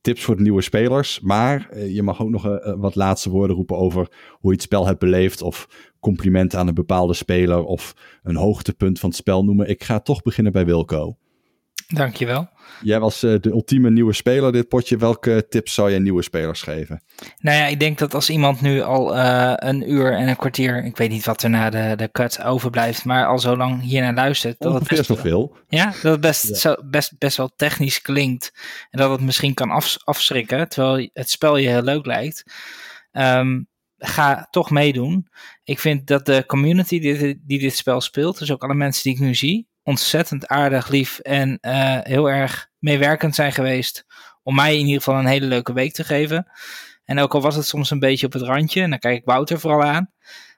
Speaker 1: tips voor de nieuwe spelers. Maar eh, je mag ook nog eh, wat laatste woorden roepen over hoe je het spel hebt beleefd. Of complimenten aan een bepaalde speler. Of een hoogtepunt van het spel noemen. Ik ga toch beginnen bij Wilco.
Speaker 2: Dankjewel.
Speaker 1: Jij was eh, de ultieme nieuwe speler dit potje. Welke tips zou je nieuwe spelers geven?
Speaker 2: Nou ja, ik denk dat als iemand nu al eh, een uur en een kwartier, ik weet niet wat er na de, de cut overblijft, maar al zo lang hiernaar luistert, dat het
Speaker 1: Ongeveer
Speaker 2: best,
Speaker 1: zoveel.
Speaker 2: ja, dat het best,
Speaker 1: Ja.
Speaker 2: Zo, best, best wel technisch klinkt en dat het misschien kan af, afschrikken, terwijl het spel je heel leuk lijkt. Ehm, ga toch meedoen. Ik vind dat de community die, die dit spel speelt, dus ook alle mensen die ik nu zie, ontzettend aardig, lief en eh, heel erg meewerkend zijn geweest om mij in ieder geval een hele leuke week te geven. En ook al was het soms een beetje op het randje, en dan kijk ik Wouter vooral aan.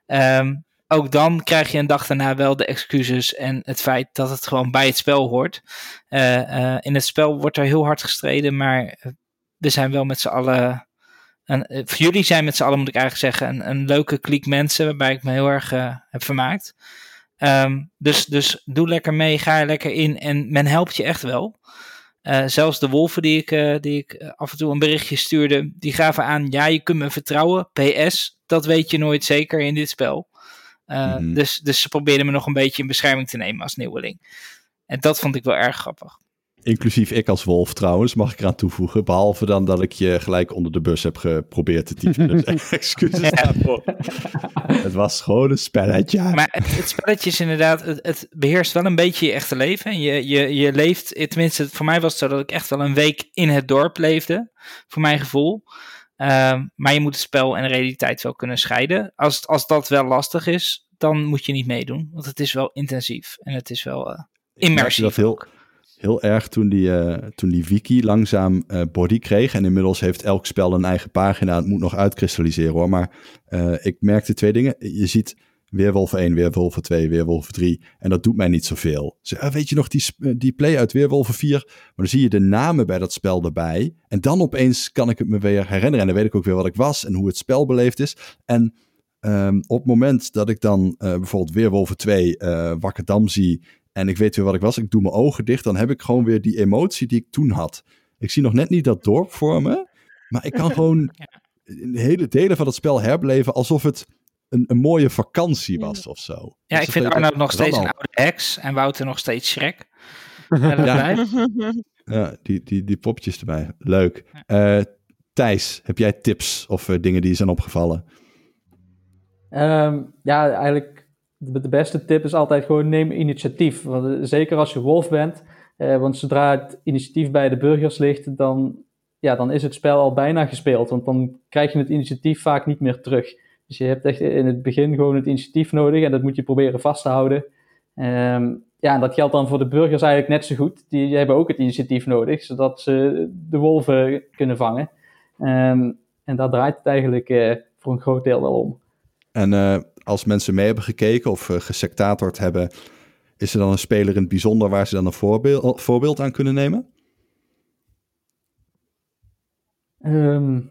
Speaker 2: ehm, ook dan krijg je een dag daarna wel de excuses en het feit dat het gewoon bij het spel hoort. Eh, eh, in het spel wordt er heel hard gestreden, maar we zijn wel met z'n allen. Eh, voor jullie zijn met z'n allen, moet ik eigenlijk zeggen, een, een leuke kliek mensen waarbij ik me heel erg heb vermaakt. Ehm, dus, dus doe lekker mee, ga er lekker in en men helpt je echt wel. Eh, zelfs de wolven die ik, eh, die ik eh, af en toe een berichtje stuurde, die gaven aan, ja, je kunt me vertrouwen. PS, dat weet je nooit zeker in dit spel.
Speaker 1: Mhm.
Speaker 2: dus, dus ze probeerden me nog een beetje in bescherming te nemen als nieuweling. En dat vond ik wel erg grappig.
Speaker 1: Inclusief ik als wolf trouwens, mag ik eraan toevoegen. Behalve dan dat ik je gelijk onder de bus heb geprobeerd te typen. Dus [LAUGHS] [LAUGHS] excuses daarvoor. Het was gewoon een spelletje.
Speaker 2: Maar het, het spelletje is inderdaad, het, het beheerst wel een beetje je echte leven. En Je, je, je leeft, eh, tenminste voor mij was het zo dat ik echt wel een week in het dorp leefde, voor mijn gevoel. Ehm, maar je moet het spel en de realiteit wel kunnen scheiden. Als, als dat wel lastig is, dan moet je niet meedoen. Want het is wel intensief en het is wel
Speaker 1: Ik merkte
Speaker 2: immersief.
Speaker 1: dat heel,
Speaker 2: ook.
Speaker 1: Heel erg toen die, eh, toen die wiki langzaam eh, body kreeg. En inmiddels heeft elk spel een eigen pagina. Het moet nog uitkristalliseren hoor. Maar eh, ik merkte twee dingen. Je ziet Weerwolf 1, Weerwolf 2, Weerwolf 3. En dat doet mij niet zoveel. Ah, weet je nog die, die play uit Weerwolf 4? Maar dan zie je de namen bij dat spel erbij. En dan opeens kan ik het me weer herinneren. En dan weet ik ook weer wat ik was en hoe het spel beleefd is. En ehm, op het moment dat ik dan bijvoorbeeld Weerwolven 2 eh Wakkerdam zie en ik weet weer wat ik was, ik doe mijn ogen dicht, dan heb ik gewoon weer die emotie die ik toen had. Ik zie nog net niet dat dorp voor me, maar ik kan [LAUGHS] gewoon hele delen van het spel herbeleven alsof het een, een mooie vakantie was of zo.
Speaker 2: Ja,
Speaker 1: Dus
Speaker 2: ik vind
Speaker 1: dat-
Speaker 2: Arno nog steeds een oude ex en Wouter nog steeds Shrek. [LAUGHS] Ja, [LAUGHS]
Speaker 1: Ja. die, die, die poppetjes erbij. Leuk. Eh, Thijs, heb jij tips of eh, dingen die je zijn opgevallen?
Speaker 8: Ehm, ja, eigenlijk de, beste tip is altijd gewoon neem initiatief. Want, eh, zeker als je wolf bent. eh, want zodra het initiatief bij de burgers ligt, dan, ja, dan is het spel al bijna gespeeld. Want dan krijg je het initiatief vaak niet meer terug. Dus je hebt echt in het begin gewoon het initiatief nodig en dat moet je proberen vast te houden. Ehm, ja, en dat geldt dan voor de burgers eigenlijk net zo goed. Die hebben ook het initiatief nodig, zodat ze de wolven kunnen vangen. Ehm, en daar draait het eigenlijk eh, voor een groot deel wel om.
Speaker 1: En eh, als mensen mee hebben gekeken of uh, gesectatord hebben, is er dan een speler in het bijzonder waar ze dan een voorbeeld, voorbeeld aan kunnen nemen?
Speaker 8: Um,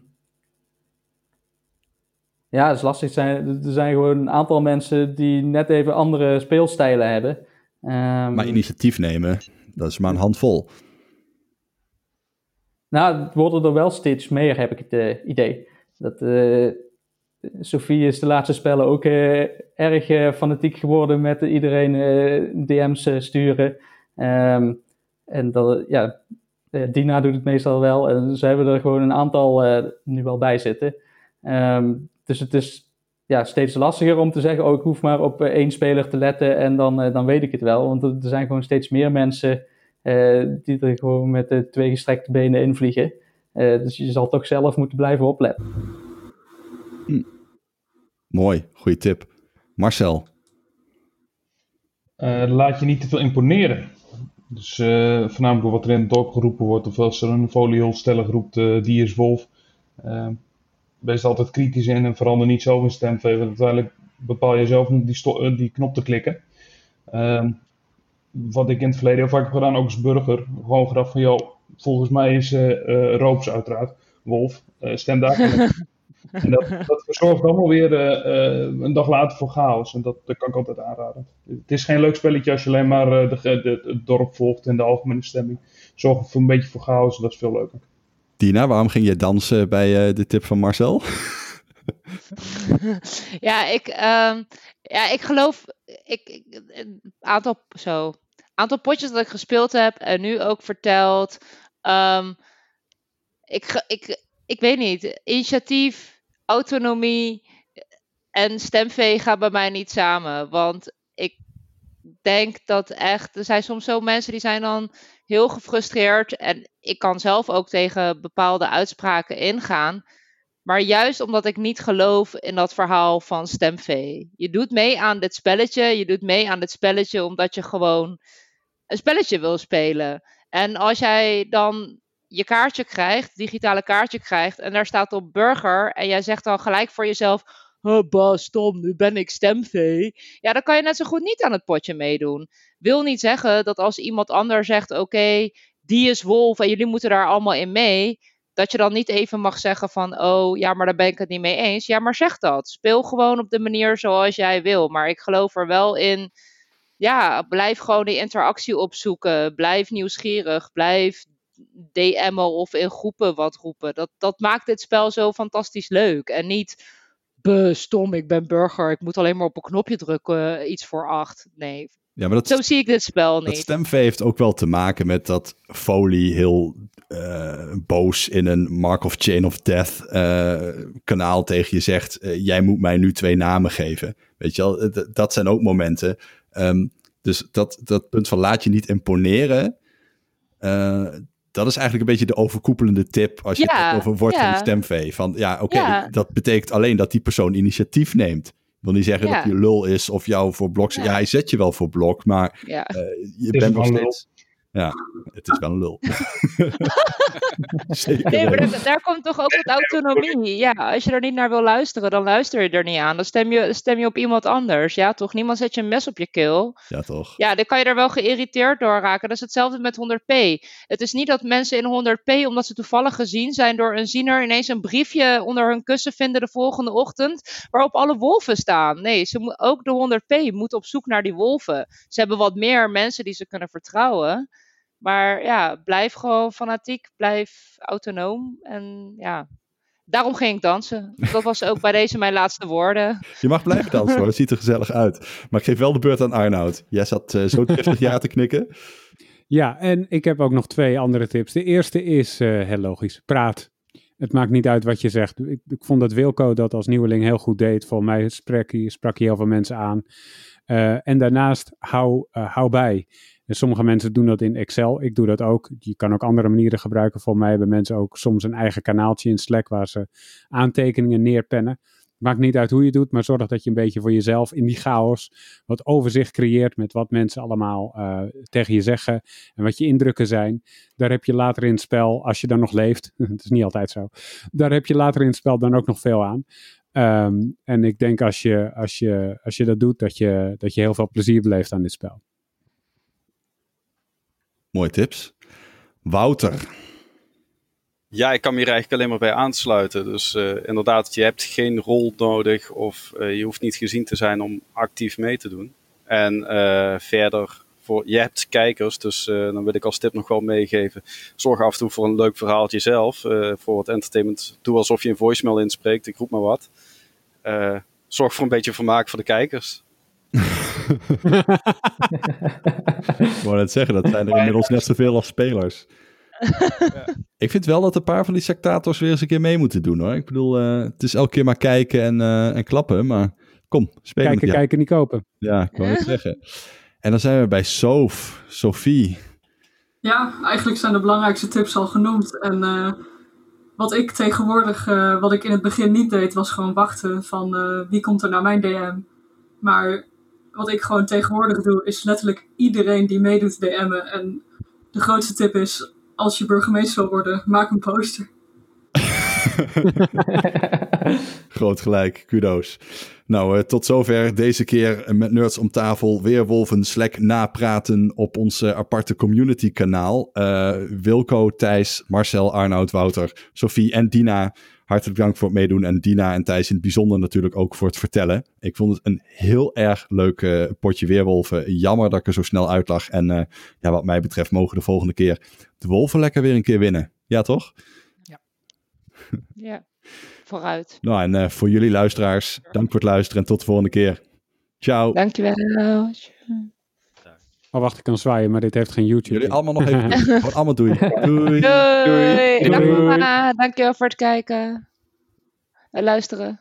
Speaker 8: ja, dat is lastig. Er zijn, er zijn gewoon een aantal mensen die net even andere speelstijlen hebben. Um,
Speaker 1: maar initiatief nemen, dat is maar een handvol.
Speaker 8: Nou, het worden er wel steeds meer, heb ik het uh, idee. Dat, uh, Sophie is de laatste spellen ook uh, erg uh, fanatiek geworden met iedereen uh, DM's sturen. Um, en dat, ja, Dina doet het meestal wel. En ze hebben er gewoon een aantal nu wel bij zitten. Um, dus het is ja, steeds lastiger om te zeggen, oh, ik hoef maar op één speler te letten en dan, dan weet ik het wel. Want er zijn gewoon steeds meer mensen die er gewoon met twee gestrekte benen in vliegen. dus je zal toch zelf moeten blijven opletten.
Speaker 1: Hm. Mooi, goede tip. Marcel?
Speaker 6: Uh, laat je niet te veel imponeren. Dus uh, voornamelijk wat er in het dorp geroepen wordt, of als er een folie heel stellig roept, uh, die is wolf. wees er altijd kritisch in en verander niet zo in stemvee, want uiteindelijk bepaal je zelf om die, die knop te klikken. Ehm, wat ik in het verleden heel vaak heb gedaan, ook als burger, gewoon gedacht van, joh, volgens mij is Roops uiteraard, wolf, stem daar. [LAUGHS] En dat, dat verzorgt allemaal weer uh, een dag later voor chaos. En dat, dat kan ik altijd aanraden. Het is geen leuk spelletje als je alleen maar uh, de, de, het dorp volgt en de algemene stemming. Zorg voor een beetje voor chaos, dat is veel leuker.
Speaker 1: Dina, waarom ging je dansen bij uh, de tip van Marcel? [LAUGHS]
Speaker 7: ja, ik, um, ja, ik geloof. Ik, ik, een aantal, zo, aantal potjes dat ik gespeeld heb en nu ook verteld. Um, ik, ik, ik weet niet, initiatief, autonomie en stemvee gaan bij mij niet samen. Want ik denk dat echt, er zijn soms zo mensen die zijn dan heel gefrustreerd. En ik kan zelf ook tegen bepaalde uitspraken ingaan. Maar juist omdat ik niet geloof in dat verhaal van stemvee. Je doet mee aan dit spelletje. Je doet mee aan dit spelletje omdat je gewoon een spelletje wil spelen. En als jij dan je kaartje krijgt, digitale kaartje krijgt, en daar staat op burger, en jij zegt dan gelijk voor jezelf, oh, Bas, Tom, nu ben ik stemvee. Ja, dan kan je net zo goed niet aan het potje meedoen. Wil niet zeggen dat als iemand anders zegt, oké, die is wolf en jullie moeten daar allemaal in mee, dat je dan niet even mag zeggen van, oh, ja, maar daar ben ik het niet mee eens. Ja, maar zeg dat. Speel gewoon op de manier zoals jij wil. Maar ik geloof er wel in, ja, blijf gewoon die interactie opzoeken. Blijf nieuwsgierig. Blijf DM'en of in groepen wat roepen. Dat, dat maakt dit spel zo fantastisch leuk. En niet, stom, ik ben burger, ik moet alleen maar op een knopje drukken, iets voor acht. Nee,
Speaker 1: ja, maar dat,
Speaker 7: zo zie ik dit spel niet.
Speaker 1: Dat stemvee heeft ook wel te maken met dat Foley heel uh, boos in een Mark of Chain of Death uh, kanaal tegen je zegt, uh, jij moet mij nu twee namen geven. Weet je wel, D dat zijn ook momenten. Um, dus dat, dat punt van laat je niet imponeren, dat is eigenlijk een beetje de overkoepelende tip als je
Speaker 7: ja,
Speaker 1: het hebt over wordt
Speaker 7: ja.
Speaker 1: geen stemvee. Van ja, oké, okay,
Speaker 7: Ja.
Speaker 1: dat betekent alleen dat die persoon initiatief neemt. Ik wil niet zeggen
Speaker 7: Ja.
Speaker 1: dat hij lul is of jou voor blok... Ja.
Speaker 7: Ja.
Speaker 1: hij zet je wel voor blok, maar
Speaker 7: Ja.
Speaker 1: eh, je
Speaker 6: is
Speaker 1: bent
Speaker 6: wel
Speaker 1: nog steeds... Ja, het is wel een lul. [LAUGHS] Zeker.
Speaker 7: Nee, maar daar, daar komt toch ook wat autonomie. Ja, als je er niet naar wil luisteren, dan luister je er niet aan. Dan stem je, stem je op iemand anders. Ja, toch? Niemand zet je een mes op je keel.
Speaker 1: Ja, toch?
Speaker 7: Ja, dan kan je er wel geïrriteerd door raken. Dat is hetzelfde met 100p. Het is niet dat mensen in 100p, omdat ze toevallig gezien zijn door een ziener, ineens een briefje onder hun kussen vinden de volgende ochtend, waarop alle wolven staan. Nee, ze ook de 100p moet op zoek naar die wolven. Ze hebben wat meer mensen die ze kunnen vertrouwen. Maar ja, blijf gewoon fanatiek, blijf autonoom. En ja, daarom ging ik dansen. Dat was ook bij deze mijn laatste woorden.
Speaker 1: Je mag blijven dansen hoor, het ziet er gezellig uit. Maar ik geef wel de beurt aan Arnoud. Jij zat uh, zo 50 jaar te knikken.
Speaker 3: Ja, en ik heb ook nog twee andere tips. De eerste is uh, heel logisch, praat. Het maakt niet uit wat je zegt. Ik, ik, vond dat Wilco dat als nieuweling heel goed deed. Volgens mij sprak hij, sprak hij heel veel mensen aan. Uh, en daarnaast, hou, hou bij. Sommige mensen doen dat in Excel. Ik doe dat ook. Je kan ook andere manieren gebruiken. Voor mij hebben mensen ook soms een eigen kanaaltje in Slack waar ze aantekeningen neerpennen. Maakt niet uit hoe je het doet, maar zorg dat je een beetje voor jezelf in die chaos wat overzicht creëert met wat mensen allemaal uh, tegen je zeggen en wat je indrukken zijn. Daar heb je later in het spel, als je dan nog leeft, [LAUGHS] het is niet altijd zo, daar heb je later in het spel dan ook nog veel aan. Um, en ik denk als je, als, je, als je dat doet, dat je, dat je heel veel plezier beleeft aan dit spel.
Speaker 1: Mooie tips. Wouter.
Speaker 5: Ja, ik kan me hier eigenlijk alleen maar bij aansluiten. Dus uh, inderdaad, je hebt geen rol nodig of uh, je hoeft niet gezien te zijn om actief mee te doen. En uh, verder, voor, je hebt kijkers, dus dan wil ik als tip nog wel meegeven. Zorg af en toe voor een leuk verhaaltje zelf. voor wat entertainment. Doe alsof je een voicemail inspreekt, ik roep maar wat. Zorg voor een beetje vermaak voor de kijkers.
Speaker 1: ik wou net zeggen, dat zijn er inmiddels net zoveel als spelers. [LAUGHS] Ja. Ik vind wel dat een paar van die sectators weer eens een keer mee moeten doen hoor. Ik bedoel, uh, het is elke keer maar kijken en, uh, en klappen, maar kom, spelen.
Speaker 3: Kijken, kijken, niet kopen.
Speaker 1: Ja, ik wou het zeggen. En dan zijn we bij Sof, Sophie.
Speaker 4: Ja, eigenlijk zijn de belangrijkste tips al genoemd. En uh, wat ik tegenwoordig, wat ik in het begin niet deed, was gewoon wachten van wie komt er naar mijn DM. Maar wat ik gewoon tegenwoordig doe, is letterlijk iedereen die meedoet DM'en. En de grootste tip is, als je burgemeester wil worden, maak een poster. [LAUGHS]
Speaker 1: Groot gelijk, kudo's. Nou, uh, tot zover deze keer met Nerds om tafel. Weerwolven Slack napraten op ons uh, aparte community kanaal. Uh, Wilco, Thijs, Marcel, Arnoud, Wouter, Sophie en Dina hartelijk dank voor het meedoen. En Dina en Thijs in het bijzonder natuurlijk ook voor het vertellen. Ik vond het een heel erg leuk potje weerwolven. Jammer dat ik er zo snel uit lag. En ja, wat mij betreft mogen de volgende keer de wolven lekker weer een keer winnen. Ja, toch?
Speaker 7: Ja. vooruit.
Speaker 1: Nou, en uh, voor jullie luisteraars, dank voor het luisteren en tot de volgende keer. Ciao.
Speaker 7: Dankjewel.
Speaker 3: Oh, wacht, ik kan zwaaien, maar dit heeft geen YouTube.
Speaker 1: Jullie allemaal nog even [LAUGHS] doen. Gewoon allemaal doei. Doei.
Speaker 7: Doei.
Speaker 1: doei.
Speaker 7: doei. doei. Dankjewel voor het kijken en luisteren.